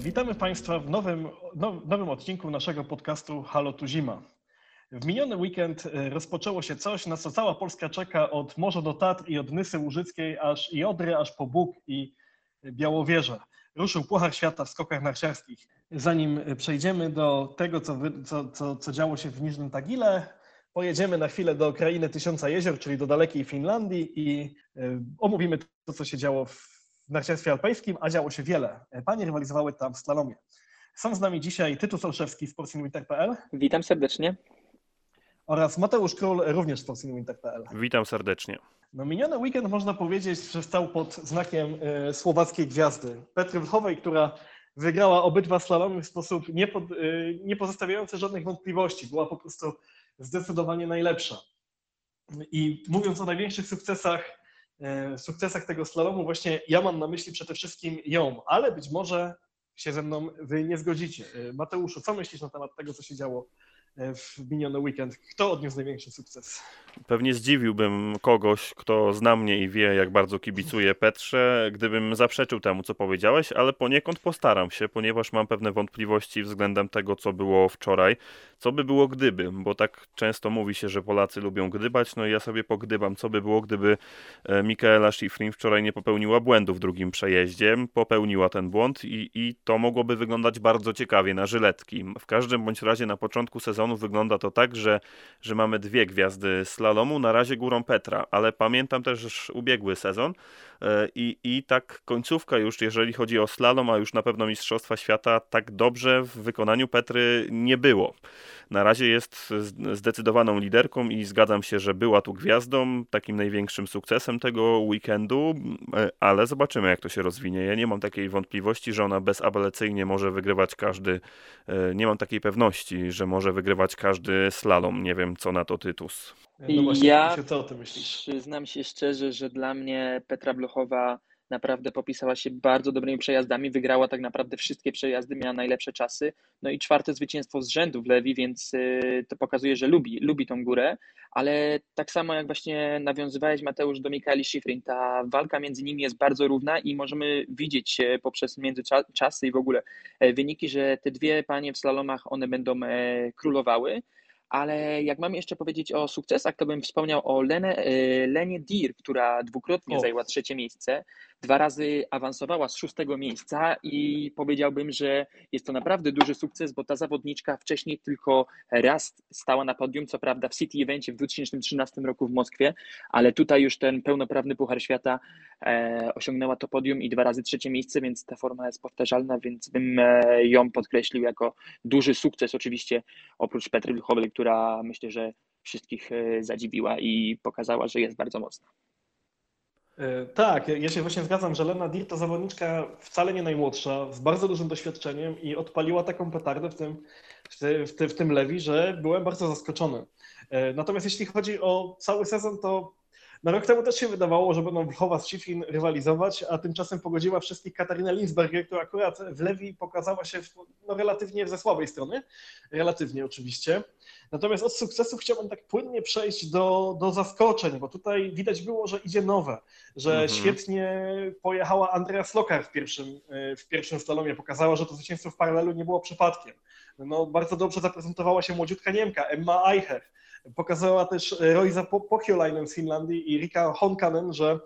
Witamy Państwa w nowym, now, nowym odcinku naszego podcastu Halo tu Zima. W miniony weekend e, rozpoczęło się coś, na co cała Polska czeka od morza do Tatr i od Nysy Łużyckiej aż i Odry, aż po Bóg i Białowieżę. Ruszył Puchar Świata w skokach narciarskich. Zanim przejdziemy do tego, co, co, co, co działo się w Niżnym Tagile, pojedziemy na chwilę do krainy Tysiąca Jezior, czyli do dalekiej Finlandii i e, omówimy to, co się działo w narciarstwie alpejskim, a działo się wiele. Panie rywalizowały tam w slalomie. Są z nami dzisiaj Tytus Olszewski z sportsinwinter.pl Witam serdecznie. oraz Mateusz Król, również z sportsinwinter.pl. Witam serdecznie. No miniony weekend można powiedzieć, że stał pod znakiem e, słowackiej gwiazdy. Petry Wlchowej, która wygrała obydwa slalomy w sposób nie, pod, e, nie pozostawiający żadnych wątpliwości. Była po prostu zdecydowanie najlepsza. I mówiąc o największych sukcesach, e, sukcesach tego slalomu, właśnie ja mam na myśli przede wszystkim ją, ale być może się ze mną wy nie zgodzicie. E, Mateuszu, co myślisz na temat tego, co się działo w miniony weekend? Kto odniósł największy sukces? Pewnie zdziwiłbym kogoś, kto zna mnie i wie, jak bardzo kibicuję Petrze, gdybym zaprzeczył temu, co powiedziałeś, ale poniekąd postaram się, ponieważ mam pewne wątpliwości względem tego, co było wczoraj. Co by było gdyby, bo tak często mówi się, że Polacy lubią gdybać, no i ja sobie pogdybam, co by było, gdyby e, Mikaela Schifrin wczoraj nie popełniła błędu w drugim przejeździe, popełniła ten błąd i, i to mogłoby wyglądać bardzo ciekawie na żyletki. W każdym bądź razie na początku sezonu wygląda to tak, że, że mamy dwie gwiazdy slalomu, na razie górą Petra, ale pamiętam też ubiegły sezon i, i tak końcówka już, jeżeli chodzi o slalom, a już na pewno Mistrzostwa Świata, tak dobrze w wykonaniu Petry nie było. Na razie jest zdecydowaną liderką i zgadzam się, że była tu gwiazdą, takim największym sukcesem tego weekendu, e, ale zobaczymy jak to się rozwinie. Ja nie mam takiej wątpliwości, że ona bezapelacyjnie może wygrywać każdy, e, nie mam takiej pewności, że może wygrywać każdy slalom. Nie wiem co na to Tytus. No właśnie, ja co o tym myślisz? przyznam się szczerze, że dla mnie Petra Blochowa naprawdę popisała się bardzo dobrymi przejazdami, wygrała tak naprawdę wszystkie przejazdy, miała najlepsze czasy, no i czwarte zwycięstwo z rzędu w Lewi, więc y, to pokazuje, że lubi, lubi tą górę, ale tak samo jak właśnie nawiązywałeś Mateusz do Mikaeli Schifrin, ta walka między nimi jest bardzo równa i możemy widzieć e, poprzez międzyczasy i w ogóle e, wyniki, że te dwie panie w slalomach, one będą e, królowały, ale jak mam jeszcze powiedzieć o sukcesach, to bym wspomniał o Lene, e, Lenie Dir, która dwukrotnie O. zajęła trzecie miejsce, dwa razy awansowała z szóstego miejsca i powiedziałbym, że jest to naprawdę duży sukces, bo ta zawodniczka wcześniej tylko raz stała na podium, co prawda w City Evencie w 2013 roku w Moskwie, ale tutaj już ten pełnoprawny Puchar Świata e, osiągnęła to podium i dwa razy trzecie miejsce, więc ta forma jest powtarzalna, więc bym e, ją podkreślił jako duży sukces oczywiście oprócz Petry Luchowej, która myślę, że wszystkich e, zadziwiła i pokazała, że jest bardzo mocna. E, Tak, ja się właśnie zgadzam, że Lena Dir to zawodniczka wcale nie najmłodsza, z bardzo dużym doświadczeniem i odpaliła taką petardę w tym, w, ty, w, ty, w tym lewi, że byłem bardzo zaskoczony. E, Natomiast jeśli chodzi o cały sezon, to na rok temu też się wydawało, że będą Wlchowa z Schifrin rywalizować, a tymczasem pogodziła wszystkich Katarina Linsberger, która akurat w lewi pokazała się w, no, relatywnie ze słabej strony, relatywnie oczywiście. Natomiast od sukcesów chciałbym tak płynnie przejść do, do zaskoczeń, bo tutaj widać było, że idzie nowe, że Mhm. świetnie pojechała Andrea Lokar w pierwszym, e, w pierwszym slalomie, pokazała, że to zwycięstwo w paralelu nie było przypadkiem. No, bardzo dobrze zaprezentowała się młodziutka Niemka, Emma Eicher. Pokazała też Roisa Pochiolainen z Finlandii i Rika Honkanen, że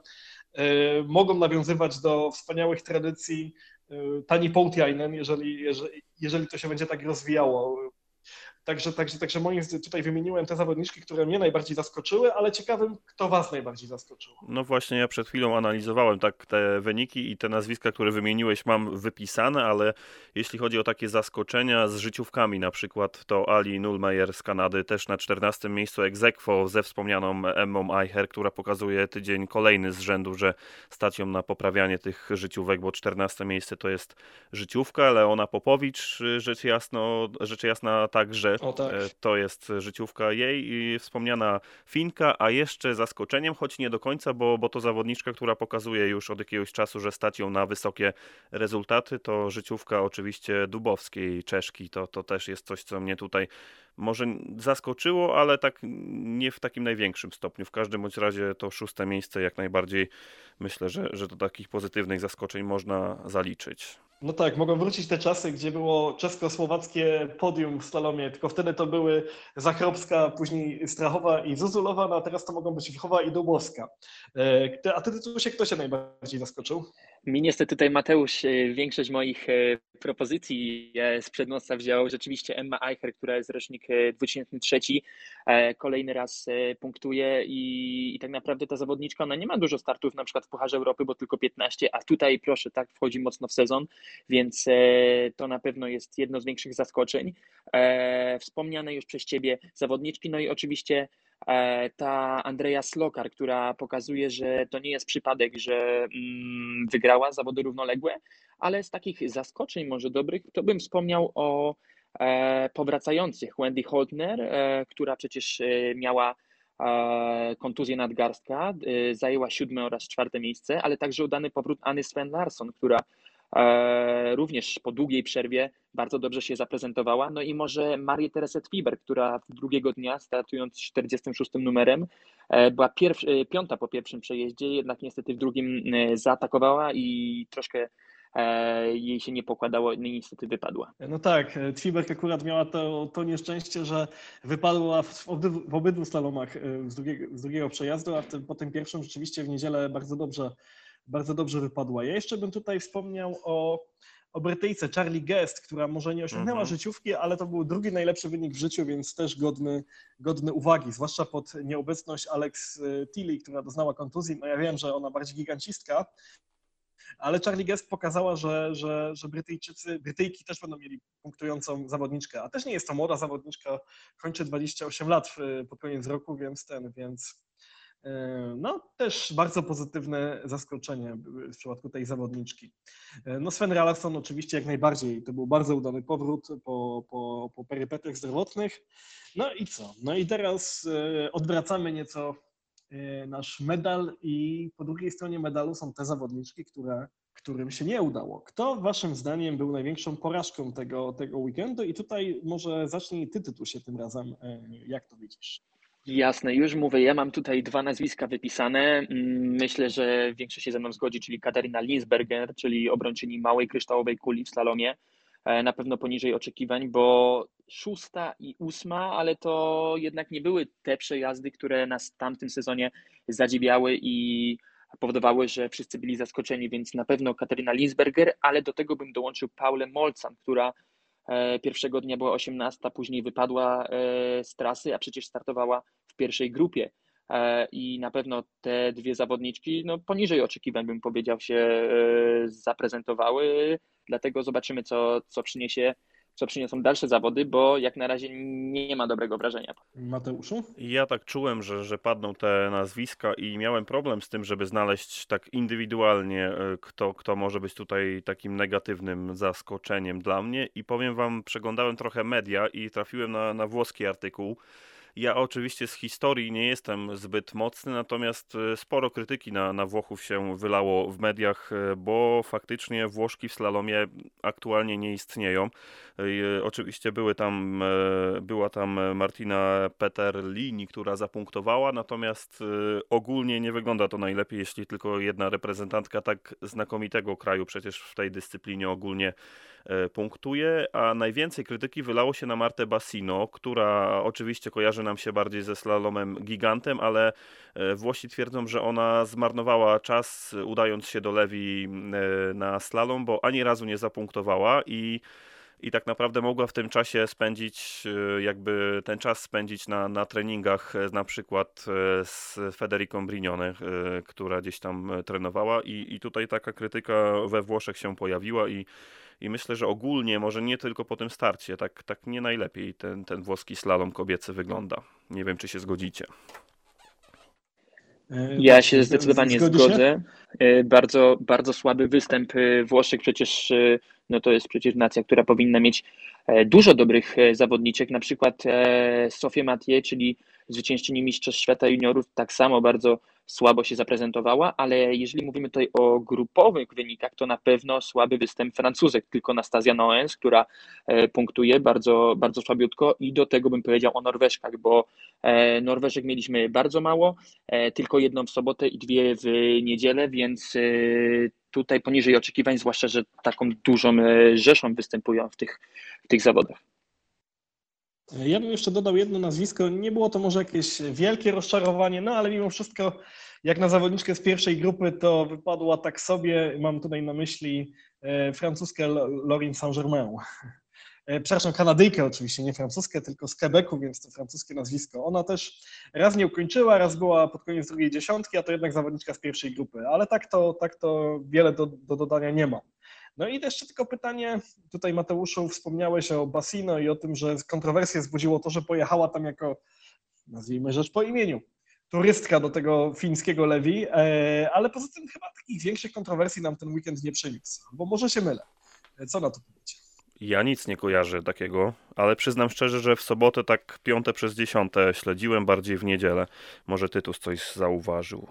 e, mogą nawiązywać do wspaniałych tradycji e, Tani Poutiainen, jeżeli, jeżeli, jeżeli to się będzie tak rozwijało. Także, także, także moim tutaj wymieniłem te zawodniczki, które mnie najbardziej zaskoczyły, ale ciekawym, kto Was najbardziej zaskoczył. No właśnie, ja przed chwilą analizowałem tak te wyniki i te nazwiska, które wymieniłeś, mam wypisane, ale jeśli chodzi o takie zaskoczenia z życiówkami, na przykład to Ali Nullmeier z Kanady, też na 14 miejscu aequo ze wspomnianą Emmą Eicher, która pokazuje tydzień kolejny z rzędu, że stać ją na poprawianie tych życiówek, bo 14 miejsce to jest życiówka. Leona Popowicz, rzecz, jasno, rzecz jasna także O, tak. E, To jest życiówka jej i wspomniana Finka, a jeszcze zaskoczeniem, choć nie do końca, bo, bo to zawodniczka, która pokazuje już od jakiegoś czasu, że stać ją na wysokie rezultaty, to życiówka oczywiście Dubowskiej, Czeszki, to, to też jest coś, co mnie tutaj może zaskoczyło, ale tak nie w takim największym stopniu. W każdym bądź razie to szóste miejsce jak najbardziej myślę, że, że do takich pozytywnych zaskoczeń można zaliczyć. No tak, mogą wrócić te czasy, gdzie było czesko-słowackie podium w slalomie, tylko wtedy to były Zachrobska, później Strachowa i Zuzulowa, no a teraz to mogą być Wchowa i Dubowska. E, A ty, się kto się najbardziej zaskoczył? Mi niestety tutaj Mateusz e, większość moich e, propozycji e, sprzed nosa wziął. Rzeczywiście Emma Eicher, która jest rocznik e, 2003, e, kolejny raz punktuje i, i tak naprawdę ta zawodniczka, ona nie ma dużo startów na przykład w Pucharze Europy, bo tylko 15, a tutaj proszę, tak wchodzi mocno w sezon, więc to na pewno jest jedno z większych zaskoczeń. Wspomniane już przez Ciebie zawodniczki, no i oczywiście ta Andrea Slokar, która pokazuje, że to nie jest przypadek, że mm, wygrała zawody równoległe, ale z takich zaskoczeń może dobrych, to bym wspomniał o e, powracających. Wendy Holtner, e, która przecież e, miała e, kontuzję nadgarstka, e, zajęła siódme oraz czwarte miejsce, ale także udany powrót Anny Sven Larsson, która e, również po długiej przerwie bardzo dobrze się zaprezentowała. No i może Marię Teresę Twiber, która drugiego dnia, startując 46 numerem, e, była e, piąta po pierwszym przejeździe, jednak niestety w drugim e, zaatakowała i troszkę e, jej się nie pokładało, no i niestety wypadła. No tak, e, Twiberk akurat miała to, to nieszczęście, że wypadła w, obydwu, w obydwu slalomach e, z drugiego, z drugiego przejazdu, a w tym, po tym pierwszym rzeczywiście w niedzielę bardzo dobrze, bardzo dobrze wypadła. Ja jeszcze bym tutaj wspomniał o, o Brytyjce Charlie Guest, która może nie osiągnęła Mhm. życiówki, ale to był drugi najlepszy wynik w życiu, więc też godny, godny uwagi, zwłaszcza pod nieobecność Alex e, Tilly, która doznała kontuzji. No ja wiem, że ona bardziej gigancistka, ale Charlie Guest pokazała, że, że, że Brytyjczycy, Brytyjki też będą mieli punktującą zawodniczkę, a też nie jest to młoda zawodniczka, kończy 28 lat w, pod koniec roku, więc ten, więc no też bardzo pozytywne zaskoczenie w przypadku tej zawodniczki. E, No Sven Ralston oczywiście jak najbardziej, to był bardzo udany powrót po, po, po perypetiach zdrowotnych. No i co? No i teraz e, odwracamy nieco e, nasz medal i po drugiej stronie medalu są te zawodniczki, które, którym się nie udało. Kto waszym zdaniem był największą porażką tego, tego weekendu? I tutaj może zacznij ty Tytusie tym razem, e, jak to widzisz? Jasne, już mówię, ja mam tutaj dwa nazwiska wypisane. Mm, Myślę, że większość się ze mną zgodzi, czyli Katarina Linsberger, czyli obrończyni małej kryształowej kuli w slalomie. E, Na pewno poniżej oczekiwań, bo szósta i ósma, ale to jednak nie były te przejazdy, które nas w tamtym sezonie zadziwiały i powodowały, że wszyscy byli zaskoczeni, więc na pewno Katarina Linsberger, ale do tego bym dołączył Paulę Molcan, która e, pierwszego dnia była 18, później wypadła e, z trasy, a przecież startowała pierwszej grupie. E, I na pewno te dwie zawodniczki, no poniżej oczekiwań bym powiedział, się e, zaprezentowały. Dlatego zobaczymy, co, co przyniesie, co przyniosą dalsze zawody, bo jak na razie nie ma dobrego wrażenia. Mateuszu? Ja tak czułem, że, że padną te nazwiska i miałem problem z tym, żeby znaleźć tak indywidualnie, e, kto, kto może być tutaj takim negatywnym zaskoczeniem dla mnie. I powiem wam, przeglądałem trochę media i trafiłem na, na włoski artykuł. Ja oczywiście z historii nie jestem zbyt mocny, natomiast e, sporo krytyki na, na Włochów się wylało w mediach, e, bo faktycznie Włoszki w slalomie aktualnie nie istnieją. E, Oczywiście były tam, e, była tam Martina Peterlini, która zapunktowała, natomiast e, ogólnie nie wygląda to najlepiej, jeśli tylko jedna reprezentantka tak znakomitego kraju przecież w tej dyscyplinie ogólnie e, punktuje, a najwięcej krytyki wylało się na Martę Bassino, która oczywiście kojarzy nam się bardziej ze slalomem gigantem, ale e, Włosi twierdzą, że ona zmarnowała czas udając się do Lewi e, na slalom, bo ani razu nie zapunktowała i i tak naprawdę mogła w tym czasie spędzić, e, jakby ten czas spędzić na, na treningach, e, na przykład e, z Federiką Brignone, która gdzieś tam trenowała i, i tutaj taka krytyka we Włoszech się pojawiła i, i myślę, że ogólnie, może nie tylko po tym starcie, tak, tak nie najlepiej ten, ten włoski slalom kobiecy wygląda. Nie wiem, czy się zgodzicie. Ja się zdecydowanie zgodzę. Bardzo, bardzo słaby występ Włoszech, przecież no to jest przecież nacja, która powinna mieć dużo dobrych zawodniczek, na przykład Sofię Mathieu, czyli zwyciężczyni Mistrzostw Świata Juniorów, tak samo bardzo słabo się zaprezentowała, ale jeżeli mówimy tutaj o grupowych wynikach, to na pewno słaby występ Francuzek, tylko Nastazja Noens, która e, punktuje bardzo, bardzo słabiutko i do tego bym powiedział o Norweżkach, bo e, Norweżek mieliśmy bardzo mało, e, tylko jedną w sobotę i dwie w niedzielę, więc tutaj poniżej oczekiwań, zwłaszcza, że taką dużą rzeszą występują w tych, w tych zawodach. Ja bym jeszcze dodał jedno nazwisko. Nie było to może jakieś wielkie rozczarowanie, no ale mimo wszystko, jak na zawodniczkę z pierwszej grupy, to wypadła tak sobie. Mam tutaj na myśli e, francuskę Lorin Saint-Germain. E, przepraszam, Kanadyjkę oczywiście, nie francuskę, tylko z Quebecu, więc to francuskie nazwisko. Ona też raz nie ukończyła, raz była pod koniec drugiej dziesiątki, a to jednak zawodniczka z pierwszej grupy. Ale tak to, tak to wiele do, do dodania nie ma. No i jeszcze tylko pytanie, tutaj Mateuszu wspomniałeś o Basino i o tym, że kontrowersję wzbudziło to, że pojechała tam jako, nazwijmy rzecz po imieniu, turystka do tego fińskiego Lewi, e, ale poza tym chyba takich większych kontrowersji nam ten weekend nie przyniósł, bo może się mylę. E, co na to powiecie? Ja nic nie kojarzę takiego, ale przyznam szczerze, że w sobotę tak piąte przez dziesiąte śledziłem bardziej w niedzielę. Może Tytus coś zauważył.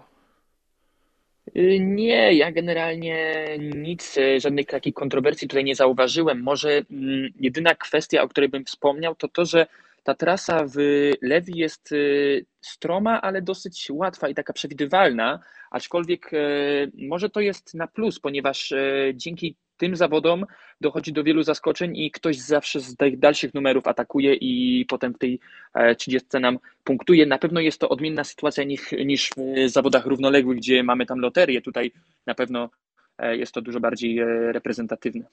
Y, nie, ja generalnie nic, y, żadnych takich kontrowersji tutaj nie zauważyłem. Może mm, jedyna kwestia, o której bym wspomniał, to to, że ta trasa w Lewi jest y, stroma, ale dosyć łatwa i taka przewidywalna, aczkolwiek może to jest na plus, ponieważ dzięki tym zawodom dochodzi do wielu zaskoczeń i ktoś zawsze z tych dalszych numerów atakuje i potem w tej 30 e, nam punktuje. Na pewno jest to odmienna sytuacja niż, w zawodach równoległych, gdzie mamy tam loterię. Tutaj na pewno e, jest to dużo bardziej e, reprezentatywne.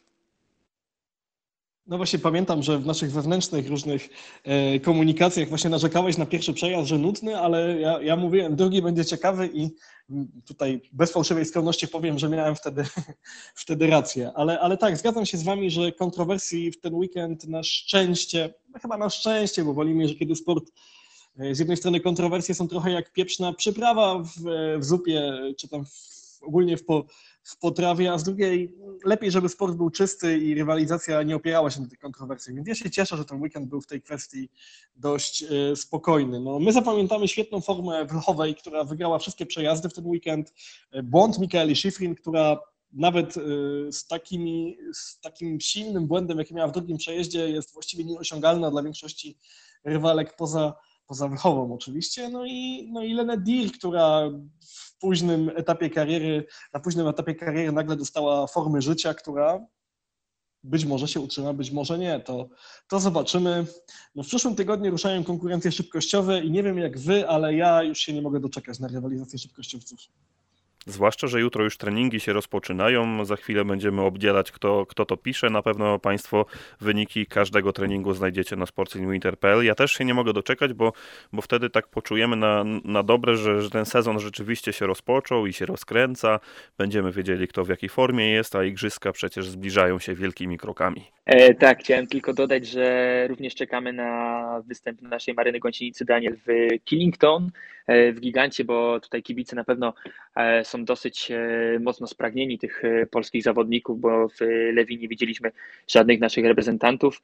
No właśnie pamiętam, że w naszych wewnętrznych różnych e, komunikacjach właśnie narzekałeś na pierwszy przejazd, że nudny, ale ja, ja mówiłem, drugi będzie ciekawy i tutaj bez fałszywej skromności powiem, że miałem wtedy, wtedy rację. Ale, ale tak, zgadzam się z wami, że kontrowersji w ten weekend na szczęście, chyba na szczęście, bo wolimy, że kiedy sport e, z jednej strony kontrowersje są trochę jak pieprzna przyprawa w, w zupie, czy tam w, ogólnie w, po, w potrawie, a z drugiej lepiej, żeby sport był czysty i rywalizacja nie opierała się na tych kontrowersjach. Więc ja się cieszę, że ten weekend był w tej kwestii dość e, spokojny. No, my zapamiętamy świetną formę Wlchowej, która wygrała wszystkie przejazdy w ten weekend. E, błąd Mikaeli Schifrin, która nawet e, z, takimi, z takim silnym błędem, jaki miała w drugim przejeździe, jest właściwie nieosiągalna dla większości rywalek poza, poza Wlchową oczywiście. No i, no i Lene Dir, która w późnym etapie kariery, na późnym etapie kariery nagle dostała formy życia, która być może się utrzyma, być może nie. To, to zobaczymy. No w przyszłym tygodniu ruszają konkurencje szybkościowe i nie wiem jak wy, ale ja już się nie mogę doczekać na rywalizację szybkościowców. Zwłaszcza, że jutro już treningi się rozpoczynają. Za chwilę będziemy obdzielać, kto, kto to pisze. Na pewno Państwo wyniki każdego treningu znajdziecie na sportsinwinter.pl. Ja też się nie mogę doczekać, bo, bo wtedy tak poczujemy na, na dobre, że, że ten sezon rzeczywiście się rozpoczął i się rozkręca. Będziemy wiedzieli, kto w jakiej formie jest, a igrzyska przecież zbliżają się wielkimi krokami. E, tak, chciałem tylko dodać, że również czekamy na występ naszej Maryny Gąsienicy Daniel w Killington, w Gigancie, bo tutaj kibice na pewno e, są dosyć e, mocno spragnieni tych polskich zawodników, bo w Lewi nie widzieliśmy żadnych naszych reprezentantów,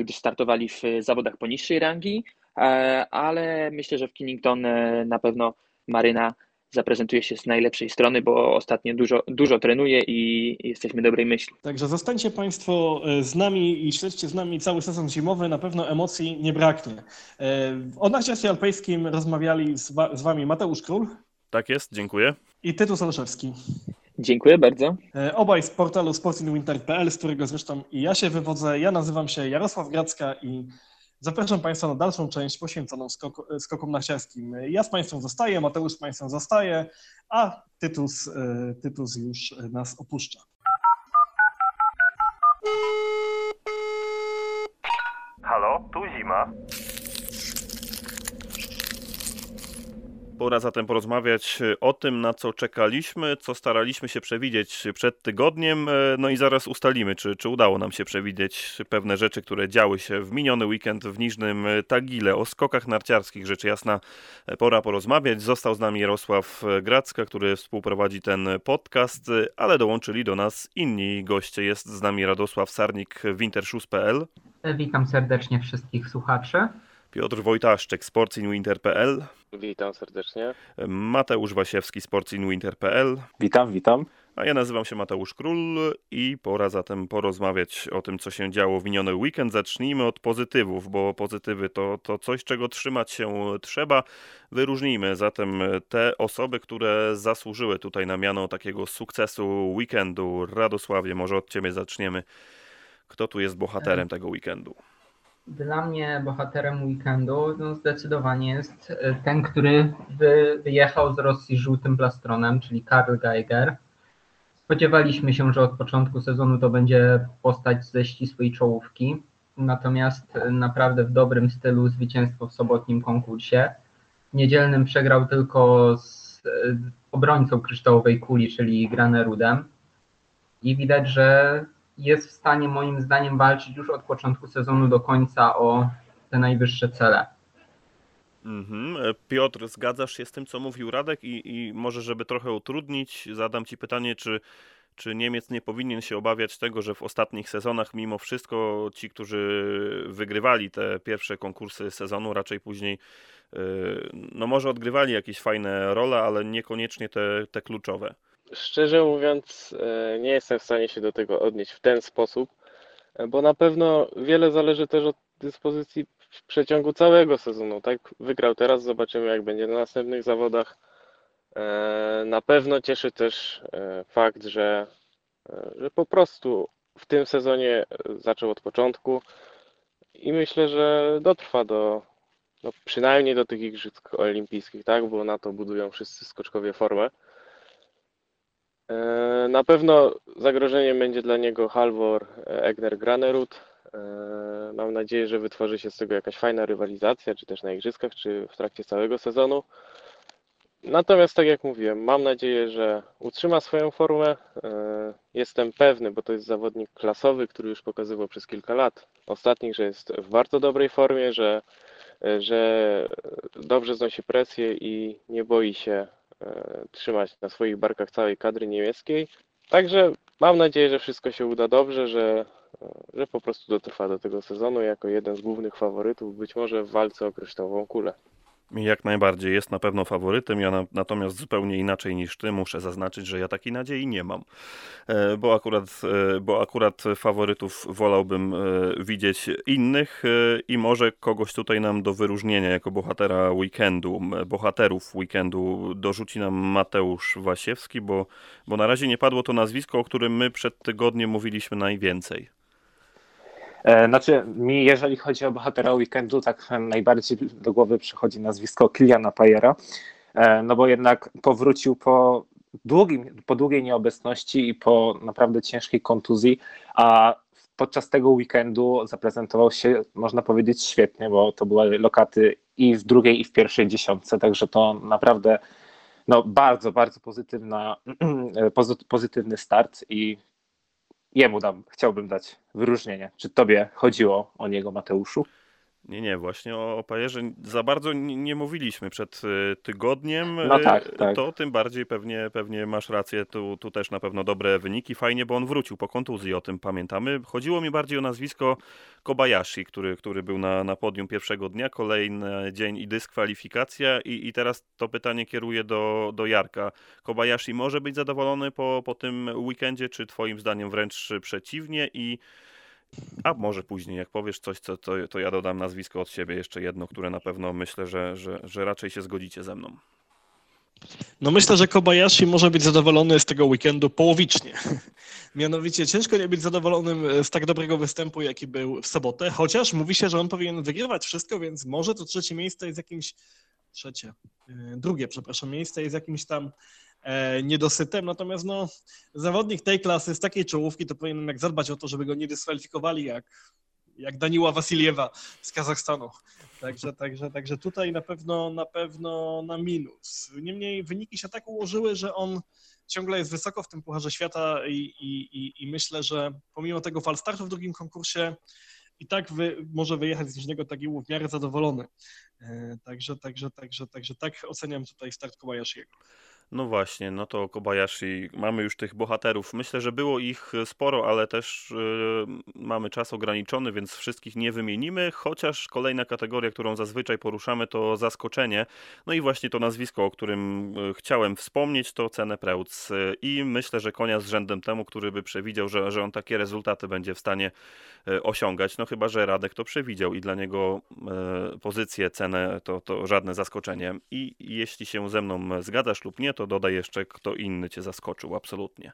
gdyż startowali w zawodach poniższej rangi, ale myślę, że w Killington na pewno Maryna zaprezentuje się z najlepszej strony, bo ostatnio dużo, dużo trenuje i jesteśmy dobrej myśli. Także zostańcie Państwo e, z nami i śledźcie z nami cały sezon zimowy, na pewno emocji nie braknie. E, o narciarstwie alpejskim rozmawiali z, wa z Wami Mateusz Król. Tak jest, dziękuję. I Tytus Olszewski. Dziękuję bardzo. E, obaj z portalu sportinwinter.pl, z którego zresztą i ja się wywodzę. Ja nazywam się Jarosław Gracka i Zapraszam Państwa na dalszą część poświęconą skoku, skokom narciarskim. Ja z Państwem zostaję, Mateusz z Państwem zostaje, a Tytus, e, Tytus już nas opuszcza. Halo, tu zima. Pora zatem porozmawiać o tym, na co czekaliśmy, co staraliśmy się przewidzieć przed tygodniem, no i zaraz ustalimy, czy, czy udało nam się przewidzieć pewne rzeczy, które działy się w miniony weekend w Niżnym Tagile. O skokach narciarskich rzecz jasna pora porozmawiać. Został z nami Jarosław Gracka, który współprowadzi ten podcast, ale dołączyli do nas inni goście. Jest z nami Radosław Sarnik, wintershoes.pl. Witam serdecznie wszystkich słuchaczy. Piotr Wojtaszczyk, sportsinwinter.pl. Witam serdecznie. Mateusz Wasiewski, sportsinwinter.pl. Witam, witam. A ja nazywam się Mateusz Król i pora zatem porozmawiać o tym, co się działo w miniony weekend. Zacznijmy od pozytywów, bo pozytywy to, to coś, czego trzymać się trzeba. Wyróżnijmy zatem te osoby, które zasłużyły tutaj na miano takiego sukcesu weekendu. Radosławie, może od Ciebie zaczniemy. Kto tu jest bohaterem tego weekendu? Dla mnie bohaterem weekendu no zdecydowanie jest ten, który wy, wyjechał z Rosji żółtym plastronem, czyli Karl Geiger. Spodziewaliśmy się, że od początku sezonu to będzie postać ze ścisłej czołówki, natomiast naprawdę w dobrym stylu zwycięstwo w sobotnim konkursie. Niedzielnym przegrał tylko z obrońcą kryształowej kuli, czyli Granerudem. I widać, że jest w stanie moim zdaniem walczyć już od początku sezonu do końca o te najwyższe cele. Mhm. Piotr, zgadzasz się z tym, co mówił Radek i, i może, żeby trochę utrudnić, zadam Ci pytanie, czy, czy Niemiec nie powinien się obawiać tego, że w ostatnich sezonach mimo wszystko ci, którzy wygrywali te pierwsze konkursy sezonu, raczej później no może odgrywali jakieś fajne role, ale niekoniecznie te, te kluczowe. Szczerze mówiąc, nie jestem w stanie się do tego odnieść w ten sposób, bo na pewno wiele zależy też od dyspozycji w przeciągu całego sezonu. Tak, wygrał teraz, zobaczymy jak będzie na następnych zawodach. Na pewno cieszy też fakt, że, że po prostu w tym sezonie zaczął od początku i myślę, że dotrwa do no przynajmniej do tych Igrzysk Olimpijskich, tak, bo na to budują wszyscy skoczkowie formę. Na pewno zagrożeniem będzie dla niego Halvor Egner Granerud. Mam nadzieję, że wytworzy się z tego jakaś fajna rywalizacja, czy też na Igrzyskach, czy w trakcie całego sezonu. Natomiast, tak jak mówiłem, mam nadzieję, że utrzyma swoją formę. Jestem pewny, bo to jest zawodnik klasowy, który już pokazywał przez kilka lat ostatnich, że jest w bardzo dobrej formie, że, że dobrze znosi presję i nie boi się trzymać na swoich barkach całej kadry niemieckiej. Także mam nadzieję, że wszystko się uda dobrze, że, że po prostu dotrwa do tego sezonu jako jeden z głównych faworytów, być może w walce o kryształową kulę. Jak najbardziej jest na pewno faworytem. Ja na, natomiast zupełnie inaczej niż ty muszę zaznaczyć, że ja takiej nadziei nie mam. E, bo, akurat, e, bo akurat faworytów wolałbym e, widzieć innych i może kogoś tutaj nam do wyróżnienia jako bohatera weekendu, bohaterów weekendu dorzuci nam Mateusz Wasiewski, bo, bo na razie nie padło to nazwisko, o którym my przed tygodniem mówiliśmy najwięcej. Znaczy, mi jeżeli chodzi o bohatera weekendu, tak najbardziej do głowy przychodzi nazwisko Kiliana Pajera, no bo jednak powrócił po, długim, po długiej nieobecności i po naprawdę ciężkiej kontuzji, a podczas tego weekendu zaprezentował się, można powiedzieć, świetnie, bo to były lokaty i w drugiej, i w pierwszej dziesiątce, także to naprawdę no, bardzo, bardzo pozytywna, pozytywny start i jemu dam, chciałbym dać wyróżnienie. Czy tobie chodziło o niego, Mateuszu? Nie, nie, właśnie o Pajerze za bardzo nie, nie mówiliśmy przed tygodniem. No tak, tak. To tym bardziej pewnie, pewnie masz rację, tu, tu też na pewno dobre wyniki. Fajnie, bo on wrócił po kontuzji, o tym pamiętamy. Chodziło mi bardziej o nazwisko Kobayashi, który, który był na, na podium pierwszego dnia, kolejny dzień i dyskwalifikacja i, i teraz to pytanie kieruję do, do Jarka. Kobayashi może być zadowolony po, po tym weekendzie, czy twoim zdaniem wręcz przeciwnie i a może później, jak powiesz coś, co, to, to ja dodam nazwisko od siebie, jeszcze jedno, które na pewno myślę, że, że, że raczej się zgodzicie ze mną. No myślę, że Kobayashi może być zadowolony z tego weekendu połowicznie. Mianowicie ciężko nie być zadowolonym z tak dobrego występu, jaki był w sobotę, chociaż mówi się, że on powinien wygrywać wszystko, więc może to trzecie miejsce jest jakimś, trzecie, drugie, przepraszam, miejsce jest jakimś tam e, niedosytem, natomiast no, zawodnik tej klasy z takiej czołówki to powinien jak zadbać o to, żeby go nie dyskwalifikowali jak jak Daniła Wasiliewa z Kazachstanu. Także, także, także tutaj na pewno, na pewno na minus. Niemniej wyniki się tak ułożyły, że on ciągle jest wysoko w tym Pucharze Świata i, i, i, myślę, że pomimo tego falstartu w drugim konkursie i tak wy, może wyjechać z niego taki w miarę zadowolony. E, także, także, także, także tak oceniam tutaj start Kobayashiego. No właśnie, no to Kobayashi, mamy już tych bohaterów. Myślę, że było ich sporo, ale też yy, mamy czas ograniczony, więc wszystkich nie wymienimy, chociaż kolejna kategoria, którą zazwyczaj poruszamy, to zaskoczenie. No i właśnie to nazwisko, o którym y, chciałem wspomnieć, to Cenę Preutz. I myślę, że konia z rzędem temu, który by przewidział, że, że on takie rezultaty będzie w stanie osiągać. No chyba, że Radek to przewidział i dla niego pozycję, cenę to, to żadne zaskoczenie. I jeśli się ze mną zgadzasz lub nie, to dodaj jeszcze, kto inny cię zaskoczył, absolutnie.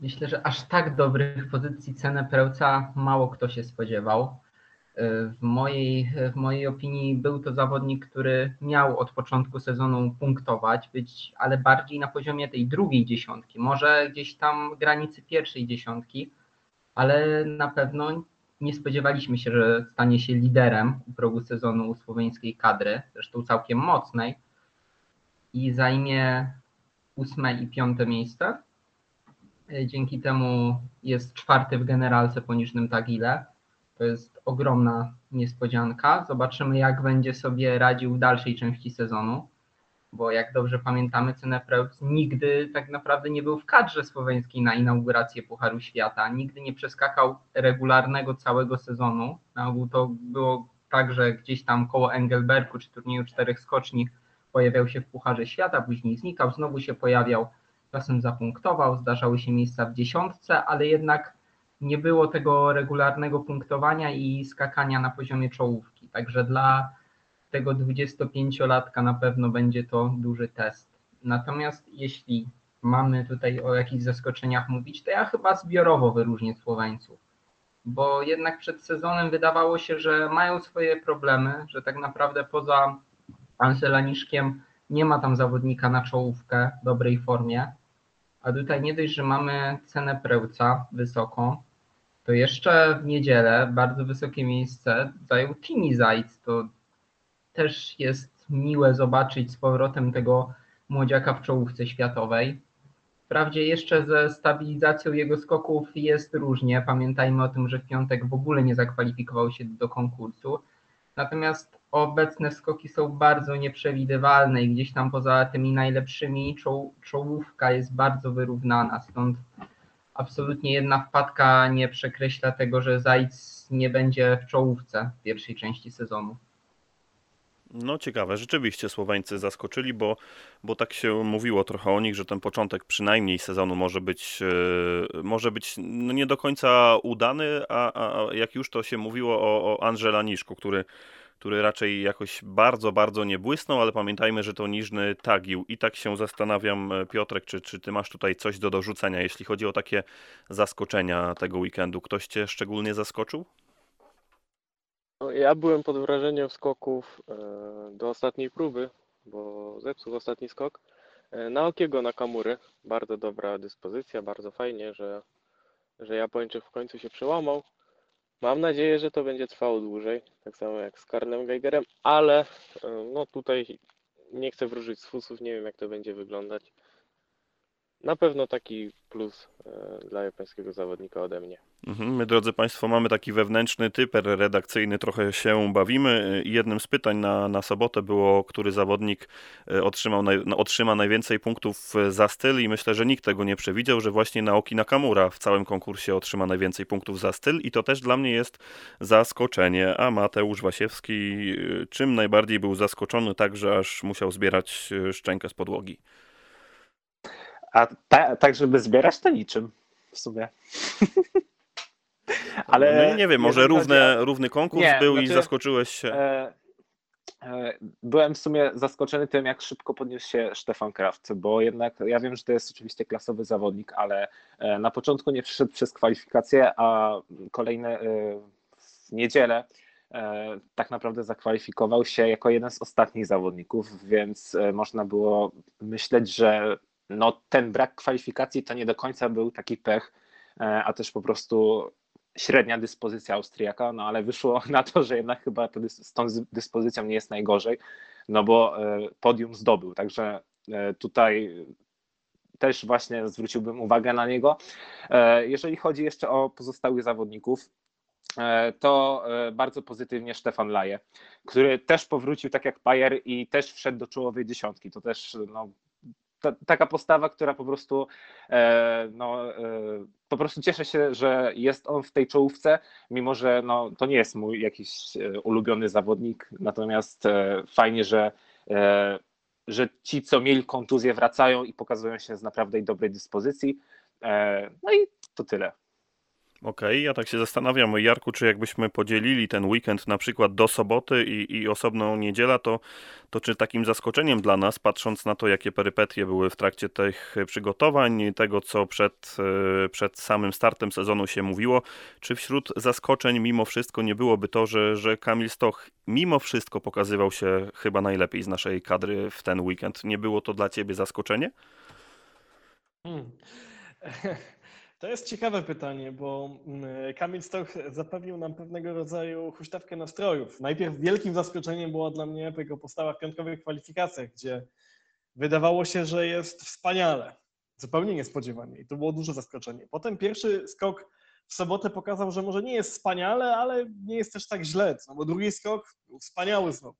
Myślę, że aż tak dobrych pozycji cenę Prełca mało kto się spodziewał. W mojej, w mojej opinii był to zawodnik, który miał od początku sezonu punktować, być, ale bardziej na poziomie tej drugiej dziesiątki, może gdzieś tam granicy pierwszej dziesiątki, ale na pewno nie spodziewaliśmy się, że stanie się liderem u progu sezonu słoweńskiej kadry, zresztą całkiem mocnej i zajmie ósme i piąte miejsce. Dzięki temu jest czwarty w generalce po Niżnym Tagile. To jest ogromna niespodzianka. Zobaczymy, jak będzie sobie radził w dalszej części sezonu, bo jak dobrze pamiętamy, Cenepreus nigdy tak naprawdę nie był w kadrze słoweńskiej na inaugurację Pucharu Świata. Nigdy nie przeskakał regularnego całego sezonu. Na ogół to było tak, że gdzieś tam koło Engelbergu czy turnieju czterech skoczni pojawiał się w Pucharze Świata, później znikał, znowu się pojawiał, czasem zapunktował, zdarzały się miejsca w dziesiątce, ale jednak nie było tego regularnego punktowania i skakania na poziomie czołówki. Także dla tego 25-latka na pewno będzie to duży test. Natomiast jeśli mamy tutaj o jakichś zaskoczeniach mówić, to ja chyba zbiorowo wyróżnię Słoweńców, bo jednak przed sezonem wydawało się, że mają swoje problemy, że tak naprawdę poza Anselaniszkiem nie ma tam zawodnika na czołówkę w dobrej formie. A tutaj nie dość, że mamy cenę Prełca wysoką, to jeszcze w niedzielę bardzo wysokie miejsce zajął Tini Zajc. To też jest miłe zobaczyć z powrotem tego młodziaka w czołówce światowej. Wprawdzie jeszcze ze stabilizacją jego skoków jest różnie. Pamiętajmy o tym, że w piątek w ogóle nie zakwalifikował się do konkursu. Natomiast obecne skoki są bardzo nieprzewidywalne i gdzieś tam poza tymi najlepszymi czołówka jest bardzo wyrównana, stąd absolutnie jedna wpadka nie przekreśla tego, że Zajc nie będzie w czołówce w pierwszej części sezonu. No ciekawe, rzeczywiście Słoweńcy zaskoczyli, bo, bo tak się mówiło trochę o nich, że ten początek przynajmniej sezonu może być, yy, może być no nie do końca udany, a, a jak już to się mówiło o, o Angela Niszku, który który raczej jakoś bardzo, bardzo nie błysnął, ale pamiętajmy, że to Niżny Tagił. I tak się zastanawiam, e, Piotrek, czy, czy ty masz tutaj coś do dorzucenia, jeśli chodzi o takie zaskoczenia tego weekendu? Ktoś cię szczególnie zaskoczył? No, ja byłem pod wrażeniem skoków e, do ostatniej próby, bo zepsuł ostatni skok. E, na Okiego na Kamury. Bardzo dobra dyspozycja, bardzo fajnie, że, że Japończyk w końcu się przełamał. Mam nadzieję, że to będzie trwało dłużej, tak samo jak z Karlem Geigerem, ale e, no tutaj nie chcę wróżyć z fusów, nie wiem jak to będzie wyglądać. Na pewno taki plus e, dla japońskiego zawodnika ode mnie. Mhm, my, drodzy Państwo, mamy taki wewnętrzny typer redakcyjny, trochę się bawimy. Jednym z pytań na, na sobotę było, który zawodnik e, otrzymał naj, no, otrzyma najwięcej punktów e, za styl i myślę, że nikt tego nie przewidział, że właśnie Naoki Nakamura w całym konkursie otrzyma najwięcej punktów za styl i to też dla mnie jest zaskoczenie. A Mateusz Wasiewski czym najbardziej był zaskoczony tak, że aż musiał zbierać szczękę z podłogi? A ta, tak, żeby zbierać, to niczym w sumie. Ale no, nie wiem, może równe, równy konkurs nie, był znaczy, i zaskoczyłeś się. E, e, byłem w sumie zaskoczony tym, jak szybko podniósł się Stefan Kraft, bo jednak ja wiem, że to jest oczywiście klasowy zawodnik, ale e, na początku nie przyszedł przez kwalifikację, a kolejne e, w niedzielę e, tak naprawdę zakwalifikował się jako jeden z ostatnich zawodników, więc można było myśleć, że no, ten brak kwalifikacji to nie do końca był taki pech, e, a też po prostu średnia dyspozycja Austriaka, no ale wyszło na to, że jednak chyba to z tą dyspozycją nie jest najgorzej, no bo e, podium zdobył, także e, tutaj też właśnie zwróciłbym uwagę na niego. Jeżeli chodzi jeszcze o pozostałych zawodników, to bardzo pozytywnie Stefan Laje, który też powrócił tak jak Pajer i też wszedł do czołowej dziesiątki. To też no, ta, taka postawa, która po prostu e, no, e, po prostu cieszę się, że jest on w tej czołówce, mimo że no, to nie jest mój jakiś e, ulubiony zawodnik, natomiast fajnie, że że ci, co mieli kontuzję, wracają i pokazują się z naprawdę dobrej dyspozycji. No i to tyle. Okej, ja tak się zastanawiam, Jarku, czy jakbyśmy podzielili ten weekend na przykład do soboty i, i osobną niedziela, to, to czy takim zaskoczeniem dla nas, patrząc na to, jakie perypetie były w trakcie tych przygotowań, tego co przed, e, przed samym startem sezonu się mówiło, czy wśród zaskoczeń mimo wszystko nie byłoby to, że, że Kamil Stoch mimo wszystko pokazywał się chyba najlepiej z naszej kadry w ten weekend? Nie było to dla ciebie zaskoczenie? Hmm. To jest ciekawe pytanie, bo mm, Kamil Stoch zapewnił nam pewnego rodzaju huśtawkę nastrojów. Najpierw wielkim zaskoczeniem była dla mnie jego postawa w piątkowych kwalifikacjach, gdzie wydawało się, że jest wspaniale. Zupełnie niespodziewanie i to było duże zaskoczenie. Potem pierwszy skok w sobotę pokazał, że może nie jest wspaniale, ale nie jest też tak źle, no bo drugi skok był wspaniały znowu.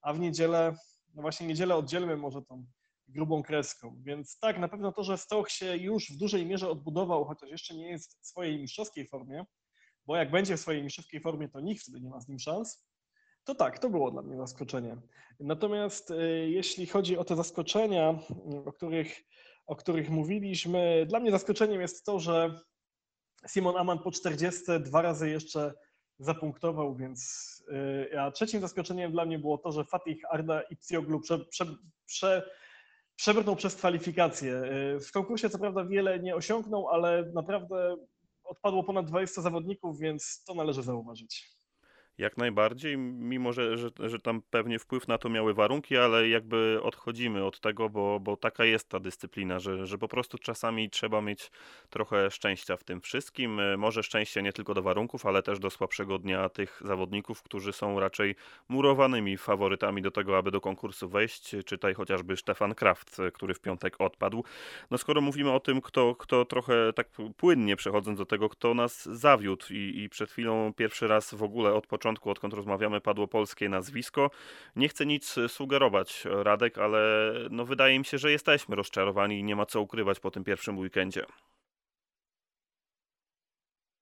A w niedzielę, no właśnie niedzielę oddzielmy może tą grubą kreską. Więc tak, na pewno to, że Stoch się już w dużej mierze odbudował, chociaż jeszcze nie jest w swojej mistrzowskiej formie, bo jak będzie w swojej mistrzowskiej formie, to nikt wtedy nie ma z nim szans, to tak, to było dla mnie zaskoczenie. Natomiast y, jeśli chodzi o te zaskoczenia, o których, o których mówiliśmy, dla mnie zaskoczeniem jest to, że Simon Aman po 40 dwa razy jeszcze zapunktował, więc y, a trzecim zaskoczeniem dla mnie było to, że Fatih Arda i Psioglu prze, prze, prze, przebrnął przez kwalifikacje. Y, W konkursie co prawda wiele nie osiągnął, ale naprawdę odpadło ponad 20 zawodników, więc to należy zauważyć. Jak najbardziej, mimo że, że, że tam pewnie wpływ na to miały warunki, ale jakby odchodzimy od tego, bo, bo taka jest ta dyscyplina, że, że po prostu czasami trzeba mieć trochę szczęścia w tym wszystkim. E, Może szczęścia nie tylko do warunków, ale też do słabszego dnia tych zawodników, którzy są raczej murowanymi faworytami do tego, aby do konkursu wejść. Czytaj chociażby Stefan Kraft, e, który w piątek odpadł. No skoro mówimy o tym, kto, kto trochę tak płynnie przechodząc do tego, kto nas zawiódł i, i przed chwilą pierwszy raz w ogóle od początku, odkąd rozmawiamy, padło polskie nazwisko. Nie chcę nic sugerować, Radek, ale no wydaje mi się, że jesteśmy rozczarowani i nie ma co ukrywać po tym pierwszym weekendzie.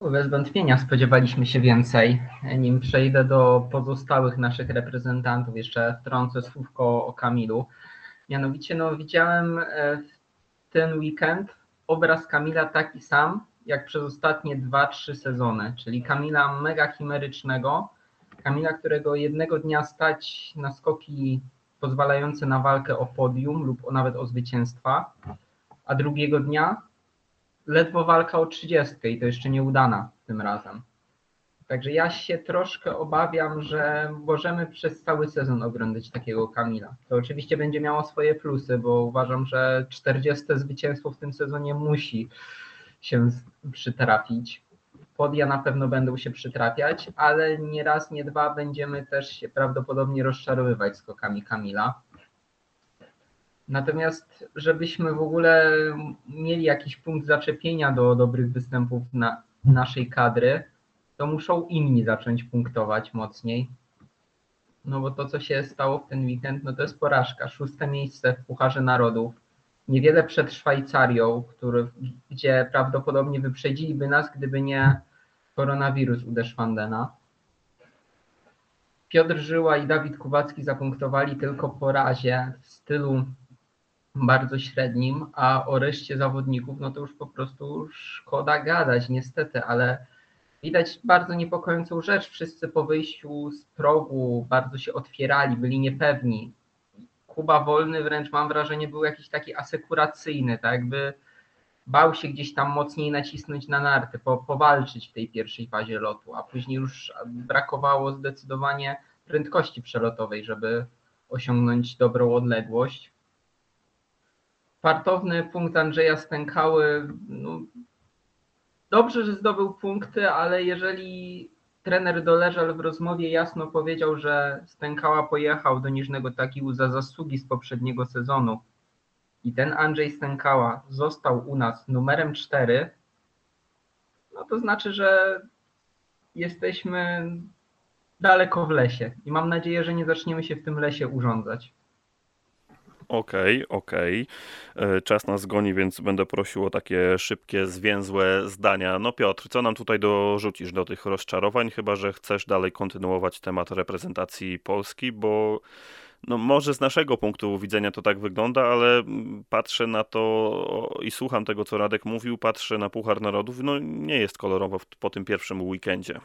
Bez wątpienia spodziewaliśmy się więcej. Nim przejdę do pozostałych naszych reprezentantów, jeszcze wtrącę słówko o Kamilu. Mianowicie, no, widziałem e, w ten weekend obraz Kamila taki sam, jak przez ostatnie 2-3 sezony, czyli Kamila mega chimerycznego, Kamila, którego jednego dnia stać na skoki pozwalające na walkę o podium lub nawet o zwycięstwa, a drugiego dnia ledwo walka o 30 i to jeszcze nieudana tym razem. Także ja się troszkę obawiam, że możemy przez cały sezon oglądać takiego Kamila. To oczywiście będzie miało swoje plusy, bo uważam, że 40 zwycięstwo w tym sezonie musi się przytrafić. Podia na pewno będą się przytrafiać, ale nie raz, nie dwa będziemy też się prawdopodobnie rozczarowywać skokami Kamila. Natomiast, żebyśmy w ogóle mieli jakiś punkt zaczepienia do dobrych występów na naszej kadry, to muszą inni zacząć punktować mocniej. No bo to, co się stało w ten weekend, no to jest porażka. Szóste miejsce w Pucharze Narodów. Niewiele przed Szwajcarią, który, gdzie prawdopodobnie wyprzedziliby nas, gdyby nie koronawirus u Deszwandena. Piotr Żyła i Dawid Kuwacki zapunktowali tylko po razie w stylu bardzo średnim, a o reszcie zawodników, no to już po prostu szkoda gadać, niestety, ale widać bardzo niepokojącą rzecz. Wszyscy po wyjściu z progu bardzo się otwierali, byli niepewni. Kuba Wolny wręcz mam wrażenie był jakiś taki asekuracyjny, tak jakby bał się gdzieś tam mocniej nacisnąć na narty, po, powalczyć w tej pierwszej fazie lotu, a później już brakowało zdecydowanie prędkości przelotowej, żeby osiągnąć dobrą odległość. Fartowny punkt Andrzeja Stękały, no, dobrze, że zdobył punkty, ale jeżeli trener Doleżal w rozmowie jasno powiedział, że Stękała pojechał do Niżnego Takiu za zasługi z poprzedniego sezonu i ten Andrzej Stękała został u nas numerem 4, no to znaczy, że jesteśmy daleko w lesie i mam nadzieję, że nie zaczniemy się w tym lesie urządzać. Okej, okej. E, Czas nas goni, więc będę prosił o takie szybkie, zwięzłe zdania. No Piotr, co nam tutaj dorzucisz do tych rozczarowań? Chyba, że chcesz dalej kontynuować temat reprezentacji Polski, bo no może z naszego punktu widzenia to tak wygląda, ale mm, patrzę na to i słucham tego, co Radek mówił, patrzę na Puchar Narodów, no nie jest kolorowo po tym pierwszym weekendzie.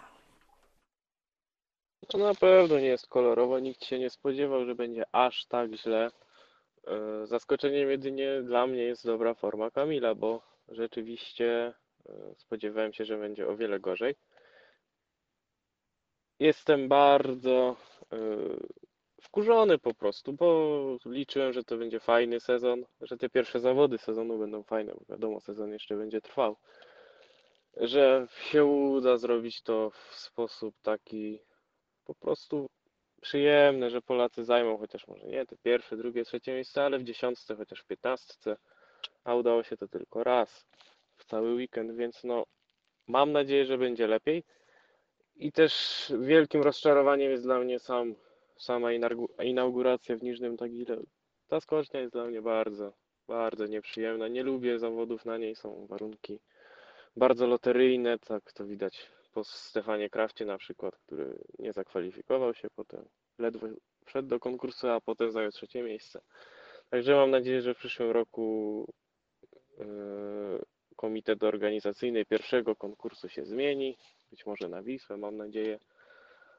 No na pewno nie jest kolorowo, nikt się nie spodziewał, że będzie aż tak źle. E, Zaskoczeniem jedynie dla mnie jest dobra forma Kamila, bo rzeczywiście e, spodziewałem się, że będzie o wiele gorzej. Jestem bardzo e, wkurzony po prostu, bo liczyłem, że to będzie fajny sezon, że te pierwsze zawody sezonu będą fajne, bo wiadomo, sezon jeszcze będzie trwał. Że się uda zrobić to w sposób taki po prostu przyjemne, że Polacy zajmą chociaż może nie te pierwsze, drugie, trzecie miejsce, ale w dziesiątce, chociaż w piętnastce, a udało się to tylko raz w cały weekend, więc no mam nadzieję, że będzie lepiej. I też wielkim rozczarowaniem jest dla mnie sam, sama inauguracja w Niżnym Tagile. Ta skocznia jest dla mnie bardzo, bardzo nieprzyjemna. Nie lubię zawodów na niej, są warunki bardzo loteryjne, tak to widać po Stefanie Krafcie na przykład, który nie zakwalifikował się potem, ledwo wszedł do konkursu, a potem zajął trzecie miejsce. Także mam nadzieję, że w przyszłym roku yy, komitet organizacyjny pierwszego konkursu się zmieni, być może na Wisłę, mam nadzieję,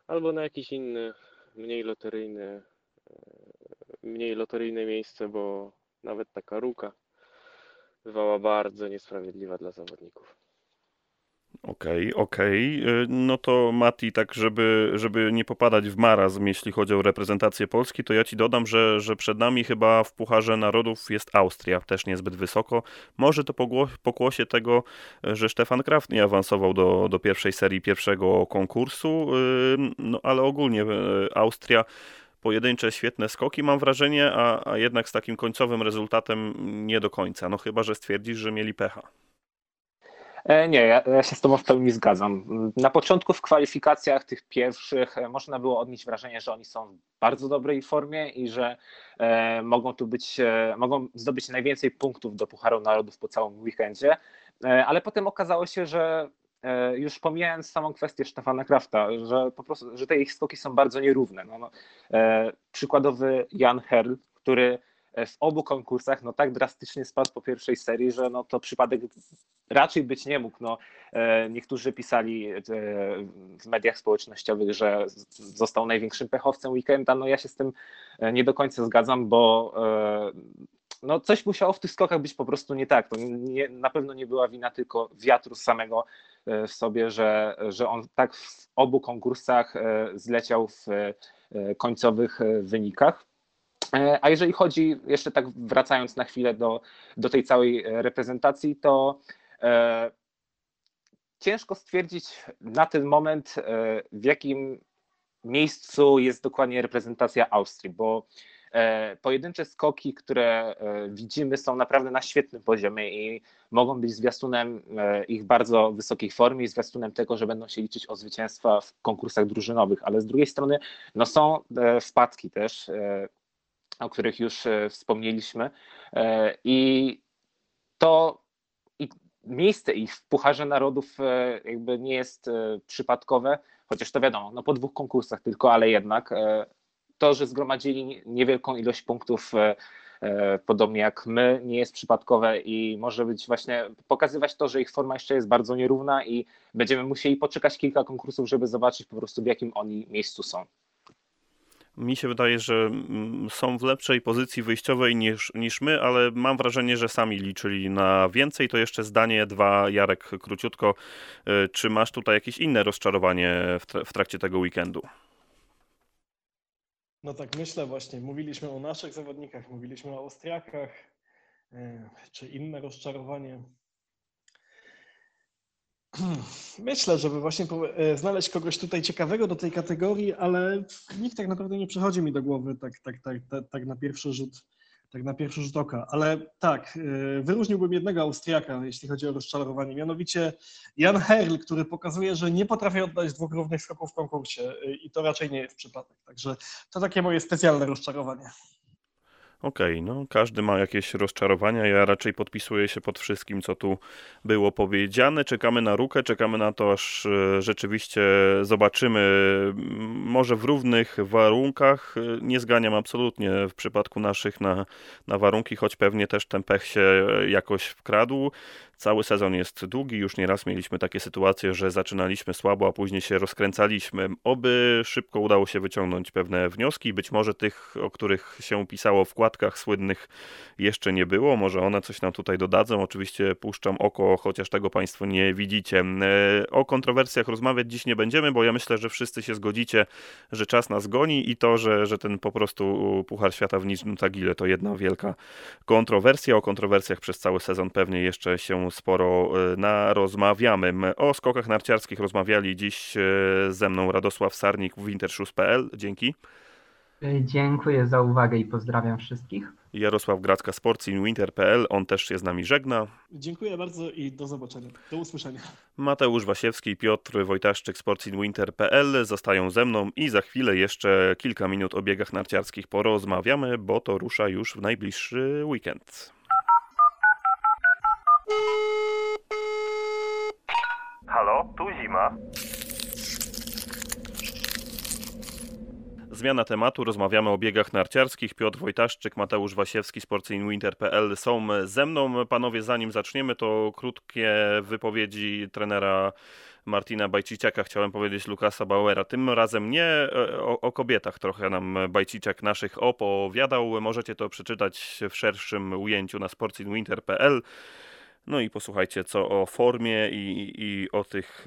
albo na jakiś inny, mniej loteryjny, yy, mniej loteryjne miejsce, bo nawet taka ruka bywała bardzo niesprawiedliwa dla zawodników. Okej, okej. Y, No to Mati, tak żeby, żeby nie popadać w marazm, jeśli chodzi o reprezentację Polski, to ja ci dodam, że, że przed nami chyba w Pucharze Narodów jest Austria, też niezbyt wysoko. Może to pokłosie tego, że Stefan Kraft nie awansował do, do pierwszej serii pierwszego konkursu, y, no ale ogólnie y, Austria pojedyncze świetne skoki mam wrażenie, a, a jednak z takim końcowym rezultatem nie do końca. No chyba, że stwierdzisz, że mieli pecha. E, Nie, ja, ja się z Tobą w pełni zgadzam. Na początku w kwalifikacjach tych pierwszych e, można było odnieść wrażenie, że oni są w bardzo dobrej formie i że e, mogą tu być, e, mogą zdobyć najwięcej punktów do Pucharu Narodów po całym weekendzie, e, ale potem okazało się, że e, już pomijając samą kwestię Stefana Krafta, że po prostu, że te ich skoki są bardzo nierówne. No, no, przykładowy Jan Herl, który w obu konkursach no, tak drastycznie spadł po pierwszej serii, że no, to przypadek raczej być nie mógł. No, e, niektórzy pisali e, w mediach społecznościowych, że został największym pechowcem weekenda. No ja się z tym e, nie do końca zgadzam, bo e, no, coś musiało w tych skokach być po prostu nie tak. To nie, na pewno nie była wina tylko wiatru samego e, w sobie, że, że on tak w obu konkursach e, zleciał w e, końcowych e, wynikach. E, A jeżeli chodzi, jeszcze tak wracając na chwilę do, do tej całej e, reprezentacji, to e, ciężko stwierdzić na ten moment, e, w jakim miejscu jest dokładnie reprezentacja Austrii, bo e, pojedyncze skoki, które e, widzimy, są naprawdę na świetnym poziomie i mogą być zwiastunem ich bardzo wysokiej formie i zwiastunem tego, że będą się liczyć o zwycięstwa w konkursach drużynowych, ale z drugiej strony no, są wpadki też, o których już e, wspomnieliśmy e, i to i miejsce ich w Pucharze Narodów e, jakby nie jest przypadkowe, chociaż to wiadomo, no po dwóch konkursach tylko, ale jednak to, że zgromadzili niewielką ilość punktów, podobnie jak my, nie jest przypadkowe i może być właśnie pokazywać to, że ich forma jeszcze jest bardzo nierówna i będziemy musieli poczekać kilka konkursów, żeby zobaczyć po prostu w jakim oni miejscu są. Mi się wydaje, że mm, są w lepszej pozycji wyjściowej niż, niż my, ale mam wrażenie, że sami liczyli na więcej. To jeszcze zdanie dwa, Jarek, króciutko. Y, Czy masz tutaj jakieś inne rozczarowanie w, tra- w trakcie tego weekendu? No tak myślę właśnie, mówiliśmy o naszych zawodnikach, mówiliśmy o Austriakach, e, czy inne rozczarowanie. Myślę, żeby właśnie e, znaleźć kogoś tutaj ciekawego do tej kategorii, ale nikt tak naprawdę nie przychodzi mi do głowy tak, tak, tak, tak, tak na pierwszy rzut, tak na pierwszy rzut oka. Ale tak, e, wyróżniłbym jednego Austriaka, jeśli chodzi o rozczarowanie, mianowicie Jan Herl, który pokazuje, że nie potrafi oddać dwóch równych skoków w konkursie e, i to raczej nie jest przypadek. Także to takie moje specjalne rozczarowanie. Okej, no każdy ma jakieś rozczarowania. Ja raczej podpisuję się pod wszystkim, co tu było powiedziane. Czekamy na rukę, czekamy na to, aż e, rzeczywiście zobaczymy, może w równych warunkach. E, Nie zganiam absolutnie w przypadku naszych na, na warunki, choć pewnie też ten pech się e, jakoś wkradł. Cały sezon jest długi, już nieraz mieliśmy takie sytuacje, że zaczynaliśmy słabo, a później się rozkręcaliśmy. Oby szybko udało się wyciągnąć pewne wnioski. Być może tych, o których się pisało w wkładkach słynnych, jeszcze nie było. Może one coś nam tutaj dodadzą. Oczywiście puszczam oko, chociaż tego Państwo nie widzicie. E, O kontrowersjach rozmawiać dziś nie będziemy, bo ja myślę, że wszyscy się zgodzicie, że czas nas goni i to, że, że ten po prostu Puchar Świata w Niżnym Tagile to jedna wielka kontrowersja. O kontrowersjach przez cały sezon pewnie jeszcze się sporo e, narozmawiamy. O skokach narciarskich rozmawiali dziś e, ze mną Radosław Sarnik w wintershoes.pl. Dzięki. Y, Dziękuję za uwagę i pozdrawiam wszystkich. Jarosław Gracka sportsinwinter.pl. On też się z nami żegna. Dziękuję bardzo i do zobaczenia. Do usłyszenia. Mateusz Wasiewski i Piotr Wojtaszczyk sportsinwinter.pl zostają ze mną i za chwilę jeszcze kilka minut o biegach narciarskich porozmawiamy, bo to rusza już w najbliższy weekend. Halo, tu zima. Zmiana tematu, rozmawiamy o biegach narciarskich. Piotr Wojtaszczyk, Mateusz Wasiewski, sportsinwinter.pl są ze mną. Panowie, zanim zaczniemy, to krótkie wypowiedzi trenera Martina Bajciciaka, chciałem powiedzieć Lukasa Bauera. Tym razem nie e, o, o kobietach trochę nam Bajciciak naszych opowiadał. Możecie to przeczytać w szerszym ujęciu na sportsinwinter.pl. No i posłuchajcie, co o formie i, i o, tych,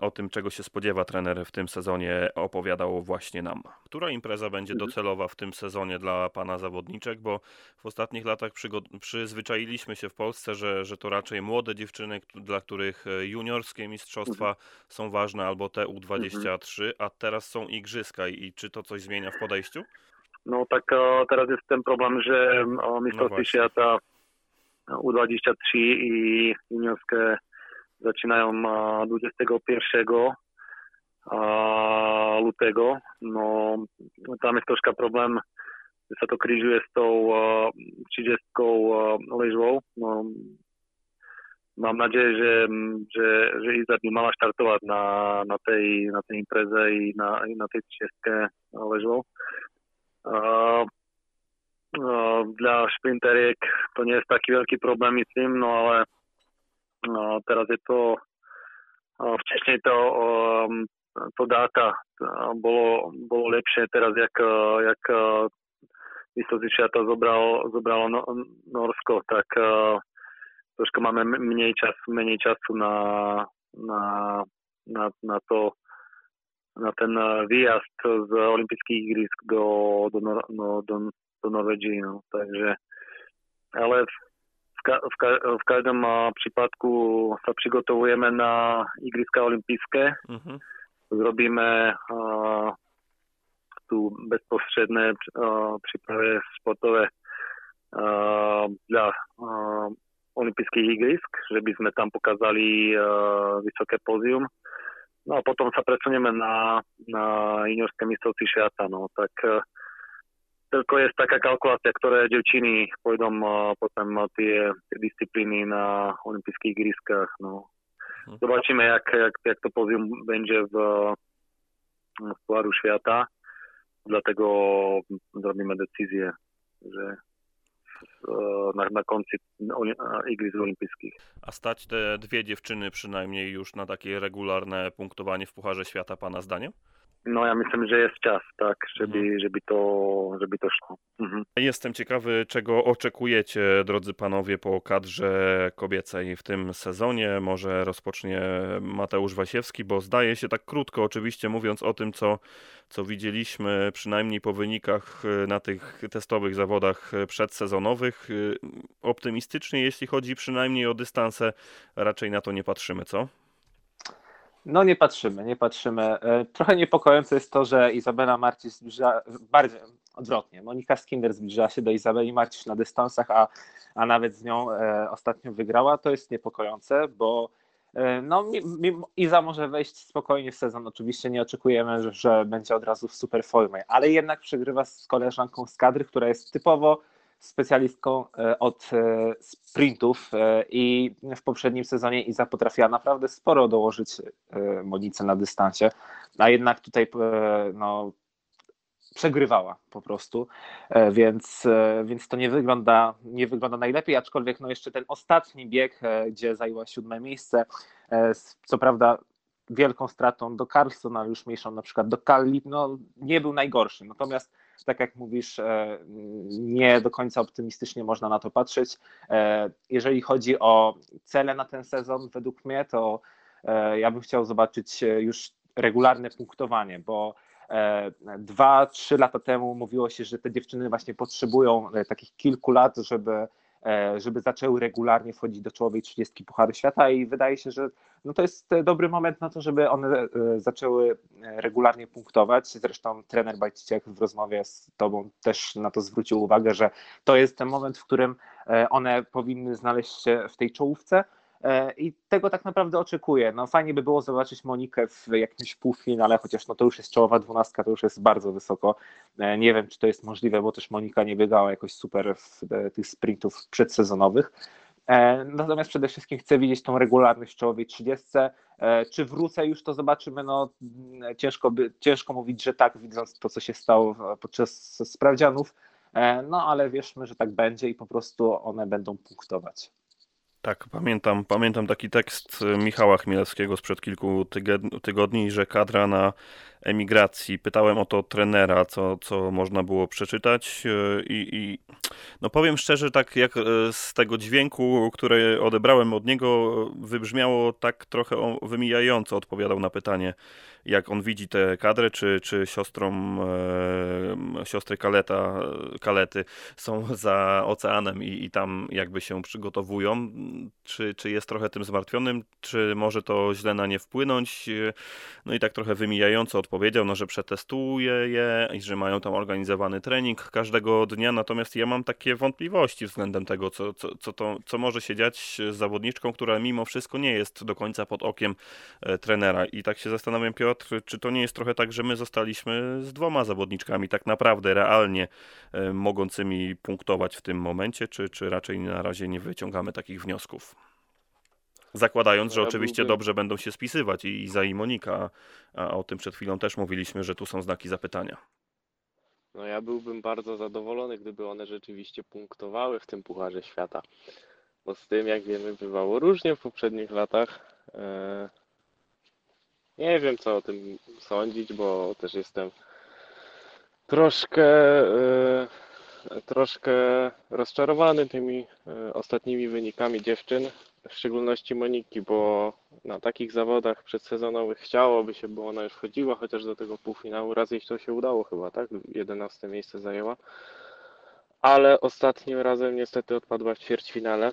o tym, czego się spodziewa trener w tym sezonie, opowiadał właśnie nam. Która impreza będzie docelowa w tym sezonie dla pana zawodniczek? Bo w ostatnich latach przyzwyczailiśmy się w Polsce, że, że to raczej młode dziewczyny, dla których e, juniorskie mistrzostwa są ważne, albo te U23, a teraz są igrzyska. I czy to coś zmienia w podejściu? No tak teraz jest ten problem, że e, mistrzostwie właśnie. świata U23 i juniorské začínają uh, 21 uh, lutego. No, tam je troška problém, že sa to križuje s tou uh, 30 ležvou. No, mám nádej, že, že, že Iza by mala štartovať na, na, tej, na tej impreze i na, i na tej české ležvou. No, dla šprinteriek to nie je taký veľký problém, myslím, no ale no, teraz je to, včasne to, to dáta bolo, bolo lepšie teraz, jak, jak Vysozičiata zobral, zobralo no, Norsko, tak trošku máme menej času, menej času na, na, na, na to, na ten e, výjazd z olympijských ihrisk do, do, no, do, to Norveží, no, takže, ale v, ka, v, ka, v každém případku sa přigotovujeme na igriska olympijské, uh-huh. Mhm. zrobíme uh, tu bezprostředné uh, přípravy sportové uh, dla uh, olympijských igrisk, že by sme tam pokazali uh, vysoké pozium. No a potom sa presunieme na, na juniorské mistrovství šata. No. Tak uh, tylko jest taka kalkulácia, ktoré uh, potom uh, tie, tie disciplíny na olympijských igriskách. No. Mhm. Zobačíme, jak, jak, jak to pózium będzie w, w Pucharu Świata. Dlatego zrobimy decyzję, że e, na, na końcu Igrzysk Olimpijskich. A stać te dwie dziewczyny przynajmniej już na takie regularne punktowanie w Pucharze Świata, pana zdaniem? No ja myślę, że jest czas, tak, żeby, Mhm. żeby, to, żeby to szło. Mhm. Jestem ciekawy, czego oczekujecie, drodzy panowie, po kadrze kobiecej w tym sezonie. Może rozpocznie Mateusz Wasiewski, bo zdaje się tak krótko, oczywiście mówiąc o tym, co, co widzieliśmy, przynajmniej po wynikach y, na tych testowych zawodach przedsezonowych. y, Optymistycznie, jeśli chodzi przynajmniej o dystanse, raczej na to nie patrzymy, co? No nie patrzymy, nie patrzymy. E, trochę niepokojące jest to, że Izabela Marcisz zbliża, bardziej odwrotnie, Monika Skinder zbliżyła się do Izabeli Marcisz na dystansach, a, a nawet z nią e, ostatnio wygrała. To jest niepokojące, bo e, no, Iza może wejść spokojnie w sezon. Oczywiście nie oczekujemy, że będzie od razu w super formie, ale jednak przegrywa z koleżanką z kadry, która jest typowo specjalistką e, od e, sprintów e, i w poprzednim sezonie Iza potrafiła naprawdę sporo dołożyć Monice na dystansie, a jednak tutaj no, przegrywała po prostu, więc, więc to nie wygląda, nie wygląda najlepiej, aczkolwiek no jeszcze ten ostatni bieg, gdzie zajęła siódme miejsce, co prawda wielką stratą do Carlsona, już mniejszą na przykład do Kalli, no nie był najgorszy, natomiast tak jak mówisz, e, nie do końca optymistycznie można na to patrzeć. E, jeżeli chodzi o cele na ten sezon, według mnie, to e, ja bym chciał zobaczyć już regularne punktowanie, bo dwa, trzy lata temu mówiło się, że te dziewczyny właśnie potrzebują takich kilku lat, żeby żeby zaczęły regularnie wchodzić do czołowej 30 Pucharu Świata i wydaje się, że no to jest dobry moment na to, żeby one e, zaczęły regularnie punktować. Zresztą trener Bajciciek w rozmowie z tobą też na to zwrócił uwagę, że to jest ten moment, w którym e, one powinny znaleźć się w tej czołówce. E, I tego tak naprawdę oczekuję. No fajnie by było zobaczyć Monikę w jakimś półfinale, chociaż no to już jest czołowa dwunastka, to już jest bardzo wysoko. E, nie wiem, czy to jest możliwe, bo też Monika nie biegała jakoś super w tych sprintów przedsezonowych. E, natomiast przede wszystkim chcę widzieć tą regularność czołowej 30. Czy wrócę już, to zobaczymy. No, ciężko, by, ciężko mówić, że tak, widząc to, co się stało podczas sprawdzianów. No ale wierzmy, że tak będzie i po prostu one będą punktować. Tak, pamiętam, pamiętam taki tekst Michała Chmielewskiego sprzed kilku tygodni, że kadra na emigracji. Pytałem o to trenera, co, co można było przeczytać e, i, i no powiem szczerze, tak jak e, z tego dźwięku, który odebrałem od niego, wybrzmiało tak trochę wymijająco, odpowiadał na pytanie, jak on widzi tę kadrę, czy, czy siostrą, e, siostry Kaleta, Kalety są za oceanem i, i tam jakby się przygotowują, czy, czy jest trochę tym zmartwionym, czy może to źle na nie wpłynąć, no i tak trochę wymijająco odpowiedział powiedział, no, że przetestuje je i że mają tam organizowany trening każdego dnia, natomiast ja mam takie wątpliwości względem tego, co, co, co, to, co może się dziać z zawodniczką, która mimo wszystko nie jest do końca pod okiem e, trenera. I tak się zastanawiam, Piotr, czy to nie jest trochę tak, że my zostaliśmy z dwoma zawodniczkami tak naprawdę realnie e, mogącymi punktować w tym momencie, czy, czy raczej na razie nie wyciągamy takich wniosków? Zakładając, że oczywiście dobrze będą się spisywać i Iza i Monika, a o tym przed chwilą też mówiliśmy, że tu są znaki zapytania. No ja byłbym bardzo zadowolony, gdyby one rzeczywiście punktowały w tym Pucharze Świata. Bo z tym, jak wiemy, bywało różnie w poprzednich latach. E, nie wiem, co o tym sądzić, bo też jestem troszkę, e, troszkę rozczarowany tymi e, ostatnimi wynikami dziewczyn w szczególności Moniki, bo na takich zawodach przedsezonowych chciałoby się, bo ona już wchodziła chociaż do tego półfinału. Raz jej to się udało chyba, tak? 11 miejsce zajęła. Ale ostatnim razem niestety odpadła w ćwierćfinale.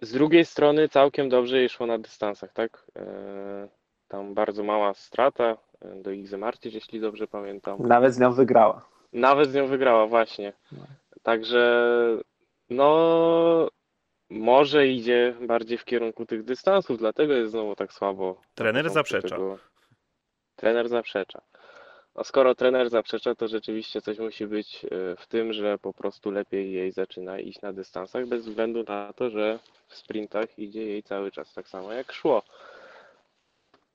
Z drugiej strony całkiem dobrze jej szło na dystansach, tak? E, tam bardzo mała strata e, do Izy Marcisz, jeśli dobrze pamiętam. Nawet z nią wygrała. Nawet z nią wygrała, właśnie. No. Także no może idzie bardziej w kierunku tych dystansów, dlatego jest znowu tak słabo. Trener zaprzecza. Tego... Trener zaprzecza. A skoro trener zaprzecza, to rzeczywiście coś musi być e, w tym, że po prostu lepiej jej zaczyna iść na dystansach, bez względu na to, że w sprintach idzie jej cały czas tak samo jak szło.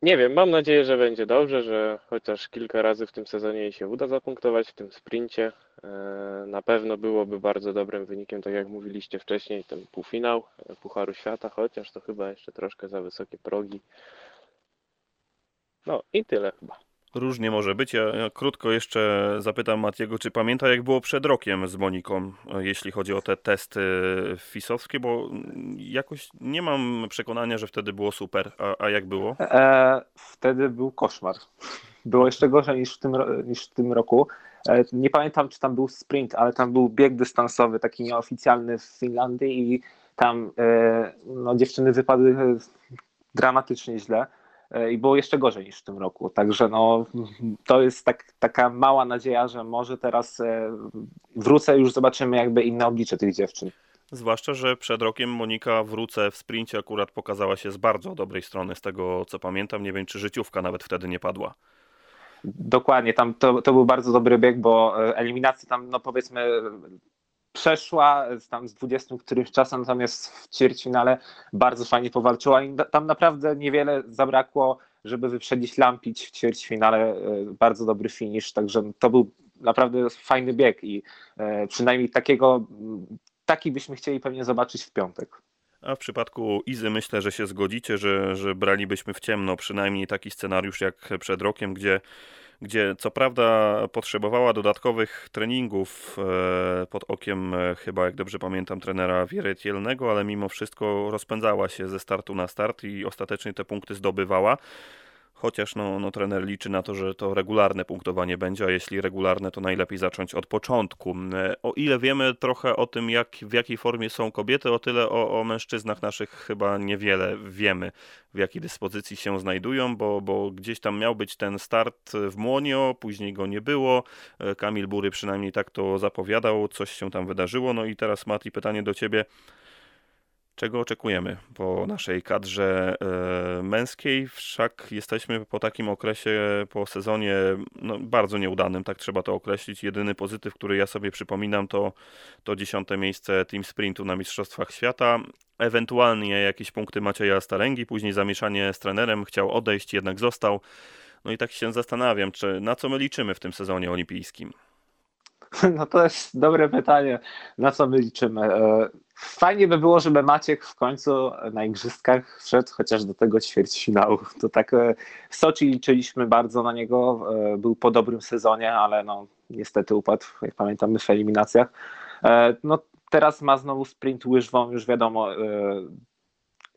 Nie wiem, mam nadzieję, że będzie dobrze, że chociaż kilka razy w tym sezonie jej się uda zapunktować w tym sprincie. E, na pewno byłoby bardzo dobrym wynikiem, tak jak mówiliście wcześniej, ten półfinał e, Pucharu Świata, chociaż to chyba jeszcze troszkę za wysokie progi. No i tyle chyba. Różnie może być. Ja, ja, krótko jeszcze zapytam Matiego, czy pamięta jak było przed rokiem z Moniką, jeśli chodzi o te testy fisowskie, bo jakoś nie mam przekonania, że wtedy było super. A, a jak było? E, wtedy był koszmar. Było jeszcze gorzej niż w tym, niż w tym roku. E, nie pamiętam, czy tam był sprint, ale tam był bieg dystansowy, taki nieoficjalny w Finlandii i tam e, no, dziewczyny wypadły dramatycznie źle e, i było jeszcze gorzej niż w tym roku. Także no, to jest tak, taka mała nadzieja, że może teraz e, wrócę już zobaczymy jakby inne oblicze tych dziewczyn. Zwłaszcza, że przed rokiem Monika wrócę w sprincie akurat pokazała się z bardzo dobrej strony, z tego co pamiętam. Nie wiem, czy życiówka nawet wtedy nie padła. Dokładnie, tam to, to był bardzo dobry bieg, bo e, eliminacja tam, no powiedzmy, przeszła tam z 20 którymś czasem, natomiast w ćwierćfinale bardzo fajnie powalczyła i tam naprawdę niewiele zabrakło, żeby wyprzedzić Lampić w ćwierćfinale. E, bardzo dobry finish, także to był naprawdę fajny bieg i e, przynajmniej takiego, taki byśmy chcieli pewnie zobaczyć w piątek. A w przypadku Izy myślę, że się zgodzicie, że, że bralibyśmy w ciemno przynajmniej taki scenariusz jak przed rokiem, gdzie gdzie co prawda potrzebowała dodatkowych treningów e, pod okiem e, chyba, jak dobrze pamiętam, trenera Wieretielnego, ale mimo wszystko rozpędzała się ze startu na start i ostatecznie te punkty zdobywała. Chociaż no, no, trener liczy na to, że to regularne punktowanie będzie, a jeśli regularne, to najlepiej zacząć od początku. E, o ile wiemy trochę o tym, jak, w jakiej formie są kobiety, o tyle o, o mężczyznach naszych chyba niewiele wiemy, w jakiej dyspozycji się znajdują, bo, bo gdzieś tam miał być ten start w Młonio, później go nie było. E, Kamil Bury przynajmniej tak to zapowiadał, coś się tam wydarzyło. No i teraz Mati, pytanie do ciebie. Czego oczekujemy po naszej kadrze e, męskiej? Wszak jesteśmy po takim okresie, po sezonie no, bardzo nieudanym, tak trzeba to określić. Jedyny pozytyw, który ja sobie przypominam, to, to dziesiąte miejsce Team Sprintu na Mistrzostwach Świata. Ewentualnie jakieś punkty Macieja Staręgi, później zamieszanie z trenerem, chciał odejść, jednak został. No i tak się zastanawiam, czy na co my liczymy w tym sezonie olimpijskim? No to jest dobre pytanie, na co my liczymy. E, fajnie by było, żeby Maciek w końcu na igrzyskach wszedł chociaż do tego ćwierćfinału. To tak e, w Soczi liczyliśmy bardzo na niego, e, był po dobrym sezonie, ale no niestety upadł, jak pamiętamy, w eliminacjach. No teraz ma znowu sprint łyżwą, już wiadomo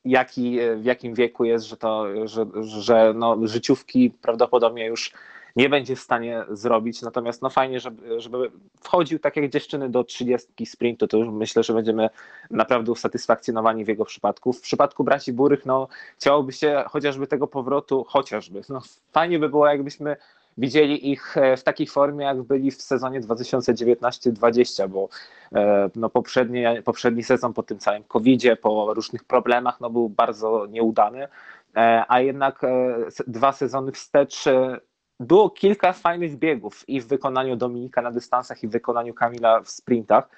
jaki, w jakim wieku jest, że to, że, że no, życiówki prawdopodobnie już nie będzie w stanie zrobić. Natomiast no fajnie, żeby, żeby wchodził tak jak dziewczyny do 30 sprintu, to już myślę, że będziemy naprawdę usatysfakcjonowani w jego przypadku. W przypadku braci Burych, no chciałoby się chociażby tego powrotu, chociażby. No, fajnie by było, jakbyśmy widzieli ich e, w takiej formie, jak byli w sezonie 2019-20, bo e, no, poprzedni, poprzedni sezon po tym całym COVID-zie, po różnych problemach, no, był bardzo nieudany, e, a jednak dwa sezony wstecz było kilka fajnych biegów i w wykonaniu Dominika na dystansach i w wykonaniu Kamila w sprintach.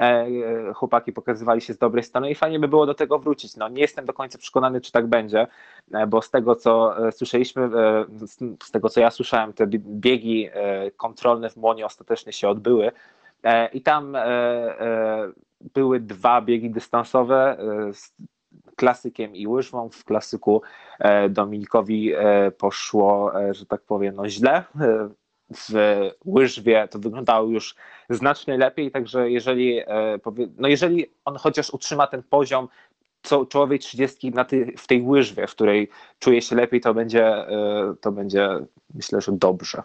E, e, chłopaki pokazywali się z dobrej strony i fajnie by było do tego wrócić. No, nie jestem do końca przekonany, czy tak będzie, e, bo z tego co słyszeliśmy, z tego co ja słyszałem, te biegi kontrolne w Młonie ostatecznie się odbyły i tam były dwa biegi dystansowe klasykiem i łyżwą. W klasyku e, Dominikowi e, poszło, e, że tak powiem, no źle. W łyżwie to wyglądało już znacznie lepiej, także jeżeli, no jeżeli on chociaż utrzyma ten poziom czołowej trzydziestki na tej, w tej łyżwie, w której czuje się lepiej, to będzie, to będzie myślę, że dobrze.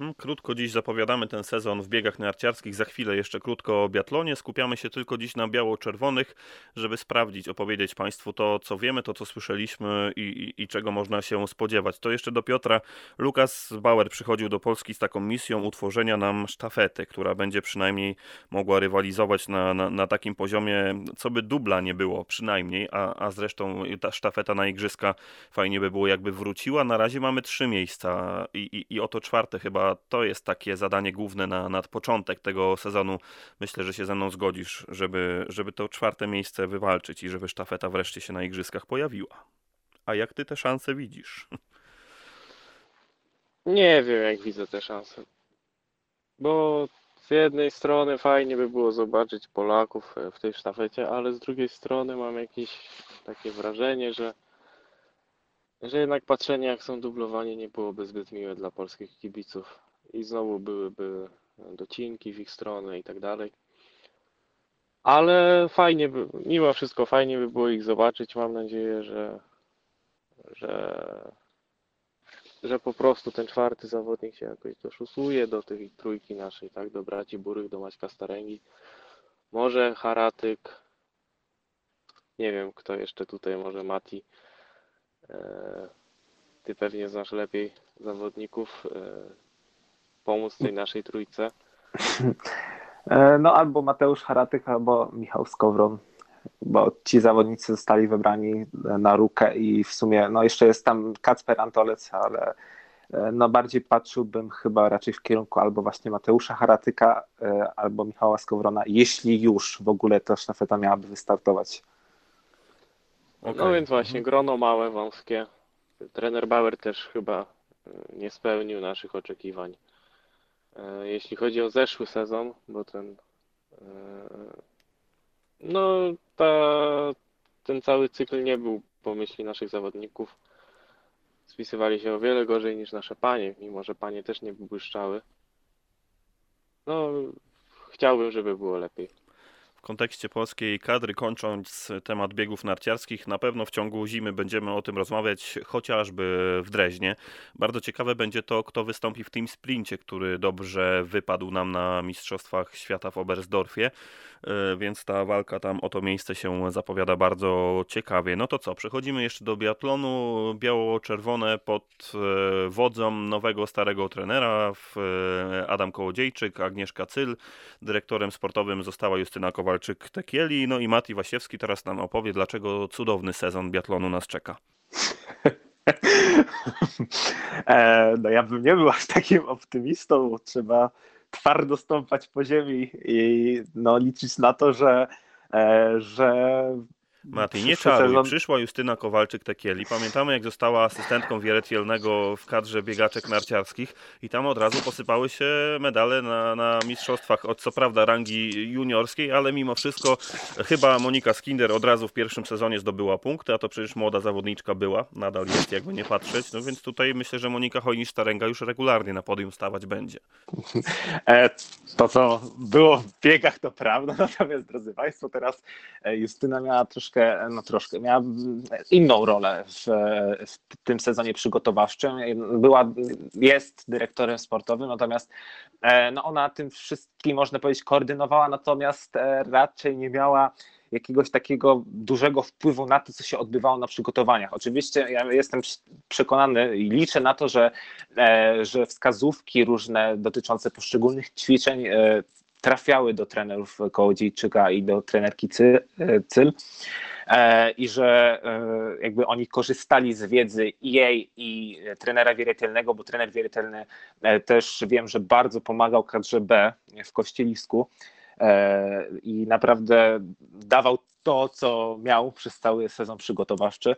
Mhm, krótko dziś zapowiadamy ten sezon w biegach narciarskich. Za chwilę jeszcze krótko o biatlonie. Skupiamy się tylko dziś na biało-czerwonych, żeby sprawdzić, opowiedzieć Państwu to, co wiemy, to, co słyszeliśmy i, i, i, czego można się spodziewać. To jeszcze do Piotra. Lukas Bauer przychodził do Polski z taką misją utworzenia nam sztafety, która będzie przynajmniej mogła rywalizować na, na, na takim poziomie, co by dubla nie było przynajmniej, a, a zresztą ta sztafeta na igrzyska fajnie by było, jakby wróciła. Na razie mamy trzy miejsca i, i, i oto czwarte chyba to jest takie zadanie główne na, na początek tego sezonu. Myślę, że się ze mną zgodzisz, żeby, żeby to czwarte miejsce wywalczyć i żeby sztafeta wreszcie się na igrzyskach pojawiła. A jak ty te szanse widzisz? Nie wiem, jak widzę te szanse. Bo z jednej strony fajnie by było zobaczyć Polaków w tej sztafecie, ale z drugiej strony mam jakieś takie wrażenie, że że jednak patrzenie jak są dublowani nie byłoby zbyt miłe dla polskich kibiców i znowu byłyby docinki w ich stronę i tak dalej. Ale fajnie by, mimo wszystko fajnie by było ich zobaczyć. Mam nadzieję, że, że, że po prostu ten czwarty zawodnik się jakoś doszusuje do tej trójki naszej, tak? Do braci Burych, do Maćka Staręgi. Może Haratyk, nie wiem kto jeszcze tutaj, może Mati Ty pewnie znasz lepiej zawodników. e, Pomóc tej naszej trójce. E, No albo Mateusz Haratyk, albo Michał Skowron, bo ci zawodnicy zostali wybrani na rukę i w sumie, no jeszcze jest tam Kacper Antolec, ale e, no bardziej patrzyłbym chyba raczej w kierunku albo właśnie Mateusza Haratyka, e, albo Michała Skowrona, jeśli już w ogóle ta sztafeta miałaby wystartować. No Okej. więc właśnie, grono małe, wąskie. Trener Bauer też chyba e, nie spełnił naszych oczekiwań. E, Jeśli chodzi o zeszły sezon, bo ten e, no ta, ten cały cykl nie był po myśli naszych zawodników. Spisywali się o wiele gorzej niż nasze panie, mimo że panie też nie błyszczały. No, chciałbym, żeby było lepiej. Kontekście polskiej kadry, kończąc temat biegów narciarskich, na pewno w ciągu zimy będziemy o tym rozmawiać, chociażby w Dreźnie. Bardzo ciekawe będzie to, kto wystąpi w tym sprincie, który dobrze wypadł nam na Mistrzostwach Świata w Oberstdorfie, E, więc ta walka tam o to miejsce się zapowiada bardzo ciekawie. No to co, przechodzimy jeszcze do biatlonu. Biało-czerwone pod e, wodzą nowego, starego trenera e, Adam Kołodziejczyk, Agnieszka Cyl. Dyrektorem sportowym została Justyna Kowalczyk-Tekieli. No i Mati Wasiewski teraz nam opowie, dlaczego cudowny sezon biatlonu nas czeka. E, No ja bym nie był aż takim optymistą, bo trzeba twardo stąpać po ziemi i no, liczyć na to, że, e, że Mati, nie czaruj. Przyszła Justyna Kowalczyk-Tekieli. Pamiętamy, jak została asystentką Wieretielnego w kadrze biegaczek narciarskich i tam od razu posypały się medale na, na mistrzostwach, od co prawda rangi juniorskiej, ale mimo wszystko chyba Monika Skinder od razu w pierwszym sezonie zdobyła punkty, a to przecież młoda zawodniczka była, nadal jest, jakby nie patrzeć. No więc tutaj myślę, że Monika Hojnisz-Staręga już regularnie na podium stawać będzie. E, To, co było w biegach, to prawda, natomiast drodzy Państwo, teraz e, Justyna miała troszkę, no troszkę, miała inną rolę w, w tym sezonie przygotowawczym. Była, jest dyrektorem sportowym, natomiast e, no ona tym wszystkim, można powiedzieć, koordynowała, natomiast e, raczej nie miała jakiegoś takiego dużego wpływu na to, co się odbywało na przygotowaniach. Oczywiście ja jestem przekonany i liczę na to, że e, że wskazówki różne dotyczące poszczególnych ćwiczeń trafiały do trenerów Kołodziejczyka i do trenerki Cy- Cyl e, i że e, jakby oni korzystali z wiedzy i jej i trenera wieritelnego, bo trener wieritelny e, też wiem, że bardzo pomagał kadrze B w Kościelisku i naprawdę dawał to, co miał przez cały sezon przygotowawczy.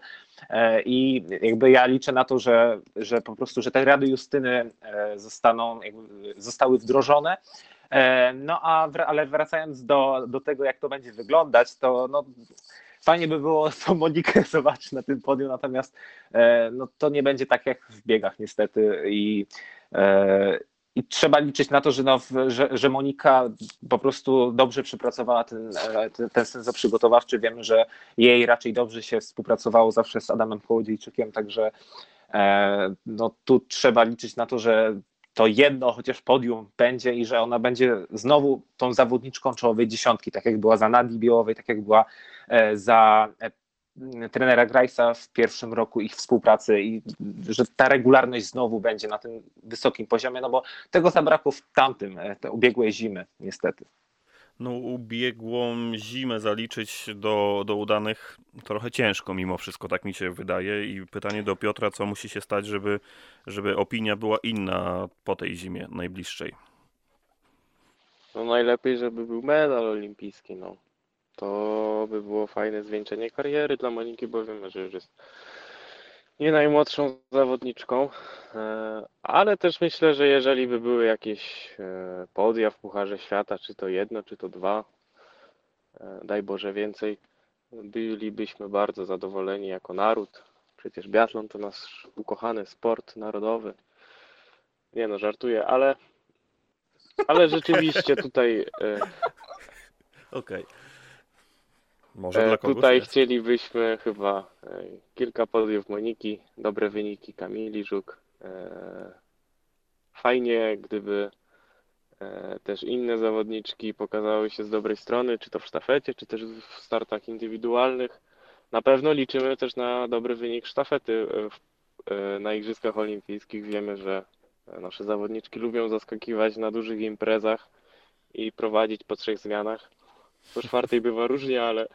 I jakby ja liczę na to, że, że po prostu, że te rady Justyny zostaną, zostały wdrożone. E, No a ale wracając do, do tego, jak to będzie wyglądać, to no, fajnie by było tą Monikę zobaczyć na tym podium, natomiast e, no, to nie będzie tak jak w biegach niestety i e, i trzeba liczyć na to, że, no, że, że Monika po prostu dobrze przepracowała ten, ten, ten sezon przygotowawczy. Wiemy, że jej raczej dobrze się współpracowało zawsze z Adamem Kołodziejczykiem, także no, tu trzeba liczyć na to, że to jedno chociaż podium będzie i że ona będzie znowu tą zawodniczką czołowej dziesiątki, tak jak była za Nadii Białowej, tak jak była e, za e, trenera Grajsa w pierwszym roku ich współpracy i że ta regularność znowu będzie na tym wysokim poziomie, no bo tego zabrakło w tamtym, e, te ubiegłej zimy niestety. No, ubiegłą zimę zaliczyć do, do udanych trochę ciężko mimo wszystko, tak mi się wydaje. I pytanie do Piotra, co musi się stać, żeby, żeby opinia była inna po tej zimie najbliższej. No najlepiej, żeby był medal olimpijski, no. To by było fajne zwieńczenie kariery dla Moniki, bo wiemy, że już jest nie najmłodszą zawodniczką, e, ale też myślę, że jeżeli by były jakieś e, podia w Pucharze Świata, czy to jedno, czy to dwa, e, daj Boże więcej, bylibyśmy bardzo zadowoleni jako naród. Przecież biatlon to nasz ukochany sport narodowy. Nie no, żartuję, ale ale rzeczywiście tutaj, Okej. Może e, dla kogoś tutaj chcielibyśmy chyba e, kilka podiów Moniki, dobre wyniki Kamili Żuk. E, Fajnie, gdyby też inne zawodniczki pokazały się z dobrej strony, czy to w sztafecie, czy też w startach indywidualnych. Na pewno liczymy też na dobry wynik sztafety na Igrzyskach Olimpijskich. Wiemy, że nasze zawodniczki lubią zaskakiwać na dużych imprezach i prowadzić po trzech zmianach. Po czwartej bywa różnie, ale,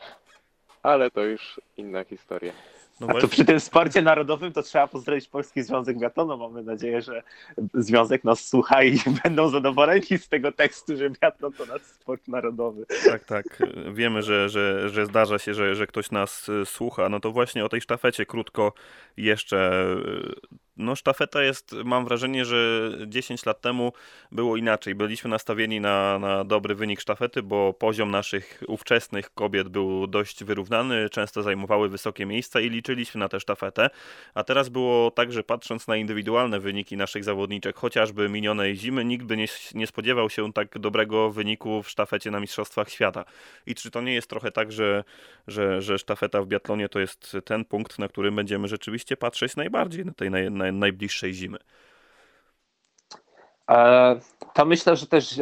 ale to już inna historia. No A to przy tym sporcie narodowym to trzeba pozdrowić Polski Związek Biatlonu. Mamy nadzieję, że związek nas słucha i będą zadowoleni z tego tekstu, że biatlon to nasz sport narodowy. Tak, tak. Wiemy, że, że, że zdarza się, że, że ktoś nas y, słucha. No to właśnie o tej sztafecie krótko jeszcze y, no, sztafeta jest, mam wrażenie, że 10 lat temu było inaczej. Byliśmy nastawieni na, na dobry wynik sztafety, bo poziom naszych ówczesnych kobiet był dość wyrównany, często zajmowały wysokie miejsca i liczyliśmy na tę sztafetę. A teraz było tak, że patrząc na indywidualne wyniki naszych zawodniczek, chociażby minionej zimy, nikt by nie, nie spodziewał się tak dobrego wyniku w sztafecie na Mistrzostwach Świata. I czy to nie jest trochę tak, że, że, że sztafeta w biatlonie to jest ten punkt, na którym będziemy rzeczywiście patrzeć najbardziej na tej na, najbliższej zimy? E, to myślę, że też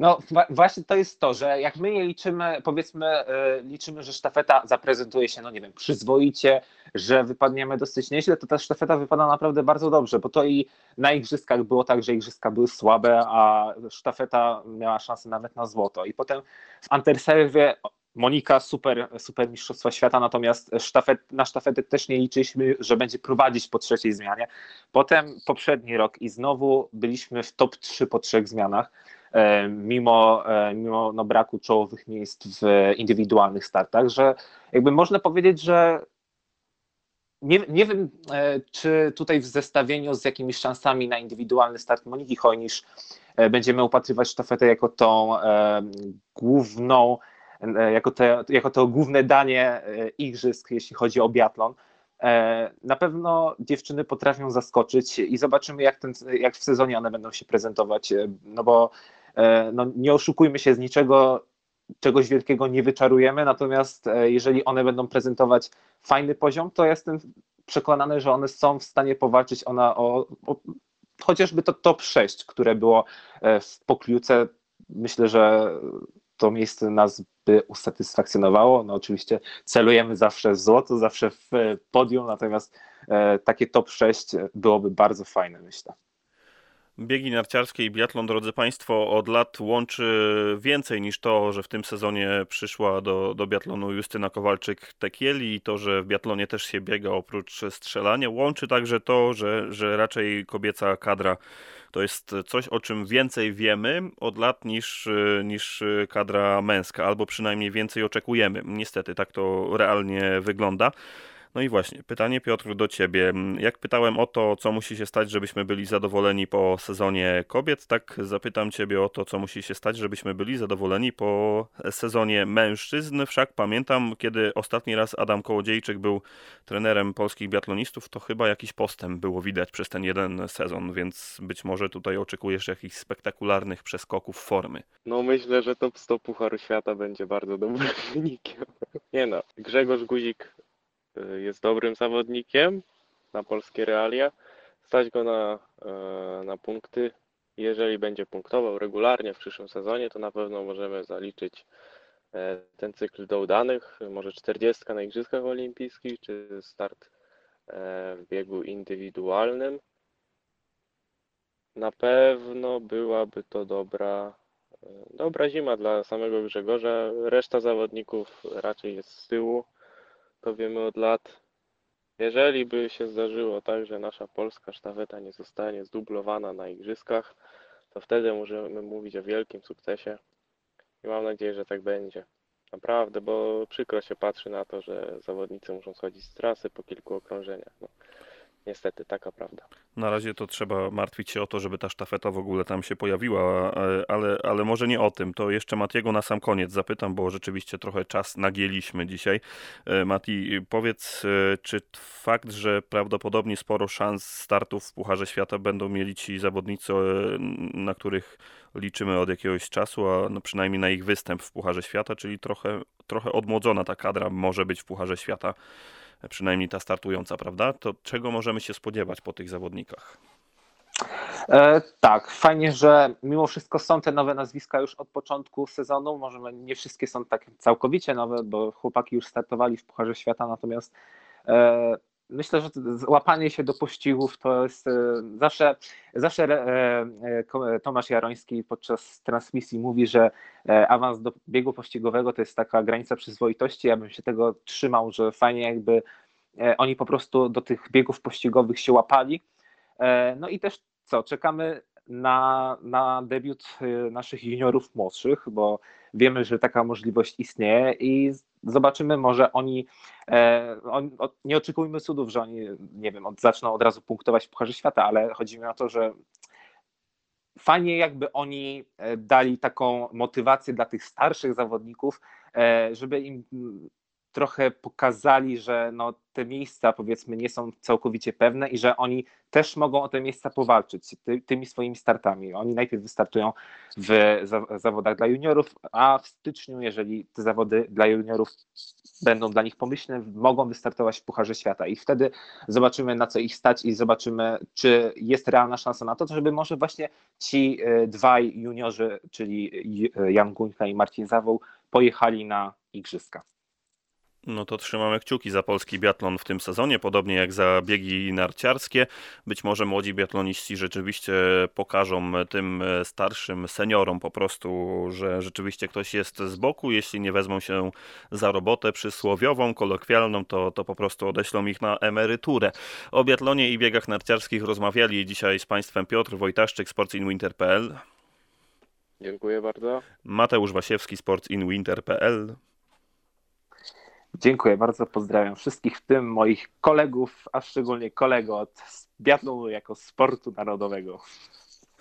no właśnie to jest to, że jak my je liczymy, powiedzmy, e, liczymy, że sztafeta zaprezentuje się, no nie wiem, przyzwoicie, że wypadniemy dosyć nieźle, to ta sztafeta wypada naprawdę bardzo dobrze, bo to i na igrzyskach było tak, że igrzyska były słabe, a sztafeta miała szansę nawet na złoto. I potem w Anterserwie Monika super, super mistrzostwa świata, natomiast sztafet, na sztafety też nie liczyliśmy, że będzie prowadzić po trzeciej zmianie. Potem poprzedni rok i znowu byliśmy w top 3 po trzech zmianach, e, mimo, e, mimo no braku czołowych miejsc w indywidualnych startach, że jakby można powiedzieć, że nie, nie wiem, e, czy tutaj w zestawieniu z jakimiś szansami na indywidualny start Moniki Hojnisz będziemy upatrywać sztafetę jako tą główną jako, te, jako to główne danie e, igrzysk, jeśli chodzi o biatlon. E, na pewno dziewczyny potrafią zaskoczyć i zobaczymy, jak, ten, jak w sezonie one będą się prezentować. No bo no, nie oszukujmy się z niczego, czegoś wielkiego nie wyczarujemy, natomiast jeżeli one będą prezentować fajny poziom, to jestem przekonany, że one są w stanie powalczyć ona o, o chociażby to top 6, które było w pokliuce. Myślę, że to miejsce nas by usatysfakcjonowało. No oczywiście celujemy zawsze w złoto, zawsze w podium, natomiast e, takie top 6 byłoby bardzo fajne, myślę. Biegi narciarskie i biatlon, drodzy Państwo, od lat łączy więcej niż to, że w tym sezonie przyszła do, do biatlonu Justyna Kowalczyk-Tekieli i to, że w biatlonie też się biega oprócz strzelania. Łączy także to, że, że raczej kobieca kadra to jest coś, o czym więcej wiemy od lat niż, niż kadra męska, albo przynajmniej więcej oczekujemy. Niestety tak to realnie wygląda. No i właśnie, pytanie Piotr do Ciebie. Jak pytałem o to, co musi się stać, żebyśmy byli zadowoleni po sezonie kobiet, tak zapytam Ciebie o to, co musi się stać, żebyśmy byli zadowoleni po sezonie mężczyzn. Wszak pamiętam, kiedy ostatni raz Adam Kołodziejczyk był trenerem polskich biatlonistów, to chyba jakiś postęp było widać przez ten jeden sezon, więc być może tutaj oczekujesz jakichś spektakularnych przeskoków formy. No myślę, że top 100 Pucharu Świata będzie bardzo dobrym wynikiem. Nie no, Grzegorz Guzik jest dobrym zawodnikiem na polskie realia. Stać go na, e, na punkty. Jeżeli będzie punktował regularnie w przyszłym sezonie, to na pewno możemy zaliczyć e, ten cykl do udanych. Może 40 na Igrzyskach Olimpijskich, czy start e, w biegu indywidualnym. Na pewno byłaby to dobra, dobra zima dla samego Grzegorza. Reszta zawodników raczej jest z tyłu to wiemy od lat. Jeżeli by się zdarzyło tak, że nasza polska sztafeta nie zostanie zdublowana na igrzyskach, to wtedy możemy mówić o wielkim sukcesie i mam nadzieję, że tak będzie. Naprawdę, bo przykro się patrzy na to, że zawodnicy muszą schodzić z trasy po kilku okrążeniach. No, niestety, taka prawda. Na razie to trzeba martwić się o to, żeby ta sztafeta w ogóle tam się pojawiła, e, ale, ale może nie o tym. To jeszcze Matiego na sam koniec zapytam, bo rzeczywiście trochę czas nagieliśmy dzisiaj. E, Mati, powiedz, e, czy fakt, że prawdopodobnie sporo szans startów w Pucharze Świata będą mieli ci zawodnicy, na których liczymy od jakiegoś czasu, a no przynajmniej na ich występ w Pucharze Świata, czyli trochę, trochę odmłodzona ta kadra może być w Pucharze Świata przynajmniej ta startująca, prawda? To czego możemy się spodziewać po tych zawodnikach? E, tak, fajnie, że mimo wszystko są te nowe nazwiska już od początku sezonu. Może nie wszystkie są tak całkowicie nowe, bo chłopaki już startowali w Pucharze Świata, natomiast e, myślę, że łapanie się do pościgów to jest e, zawsze, zawsze e, e, Tomasz Jaroński podczas transmisji mówi, że awans do biegu pościgowego to jest taka granica przyzwoitości. Ja bym się tego trzymał, że fajnie jakby oni po prostu do tych biegów pościgowych się łapali. No i też co, czekamy na, na debiut naszych juniorów młodszych, bo wiemy, że taka możliwość istnieje i zobaczymy, może oni, e, on, nie oczekujmy cudów, że oni, nie wiem, zaczną od razu punktować w Pucharze Świata, ale chodzi mi o to, że fajnie jakby oni e, dali taką motywację dla tych starszych zawodników, e, żeby im trochę pokazali, że no, te miejsca powiedzmy nie są całkowicie pewne i że oni też mogą o te miejsca powalczyć ty, tymi swoimi startami. Oni najpierw wystartują w za, zawodach dla juniorów, a w styczniu, jeżeli te zawody dla juniorów będą dla nich pomyślne, mogą wystartować w Pucharze Świata i wtedy zobaczymy na co ich stać i zobaczymy, czy jest realna szansa na to, żeby może właśnie ci e, dwaj juniorzy, czyli Jan Guńka i Marcin Zawoł pojechali na igrzyska. No to trzymamy kciuki za polski biatlon w tym sezonie, podobnie jak za biegi narciarskie. Być może młodzi biatloniści rzeczywiście pokażą tym starszym seniorom po prostu, że rzeczywiście ktoś jest z boku. Jeśli nie wezmą się za robotę przysłowiową, kolokwialną, to, to po prostu odeślą ich na emeryturę. O biatlonie i biegach narciarskich rozmawiali dzisiaj z Państwem Piotr Wojtaszczyk, sportsinwinter.pl. Dziękuję bardzo. Mateusz Wasiewski, sportsinwinter.pl. Dziękuję bardzo, pozdrawiam wszystkich, w tym moich kolegów, a szczególnie kolego od biatlonu jako sportu narodowego.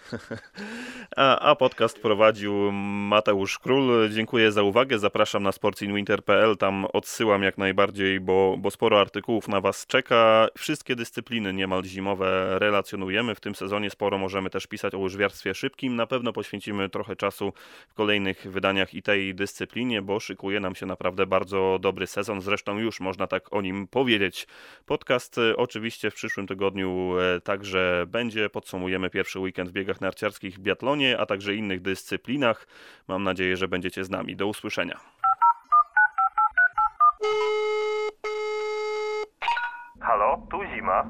A, a, podcast prowadził Mateusz Król. Dziękuję za uwagę. Zapraszam na sportsinwinter.pl. Tam odsyłam jak najbardziej, bo, bo sporo artykułów na Was czeka. Wszystkie dyscypliny niemal zimowe relacjonujemy. W tym sezonie sporo możemy też pisać o łyżwiarstwie szybkim. Na pewno poświęcimy trochę czasu w kolejnych wydaniach i tej dyscyplinie, bo szykuje nam się naprawdę bardzo dobry sezon. Zresztą już można tak o nim powiedzieć. Podcast e, oczywiście w przyszłym tygodniu e, także będzie. Podsumujemy pierwszy weekend w biegach narciarskich w biatlonie, a także innych dyscyplinach. Mam nadzieję, że będziecie z nami. Do usłyszenia. Halo, tu zima.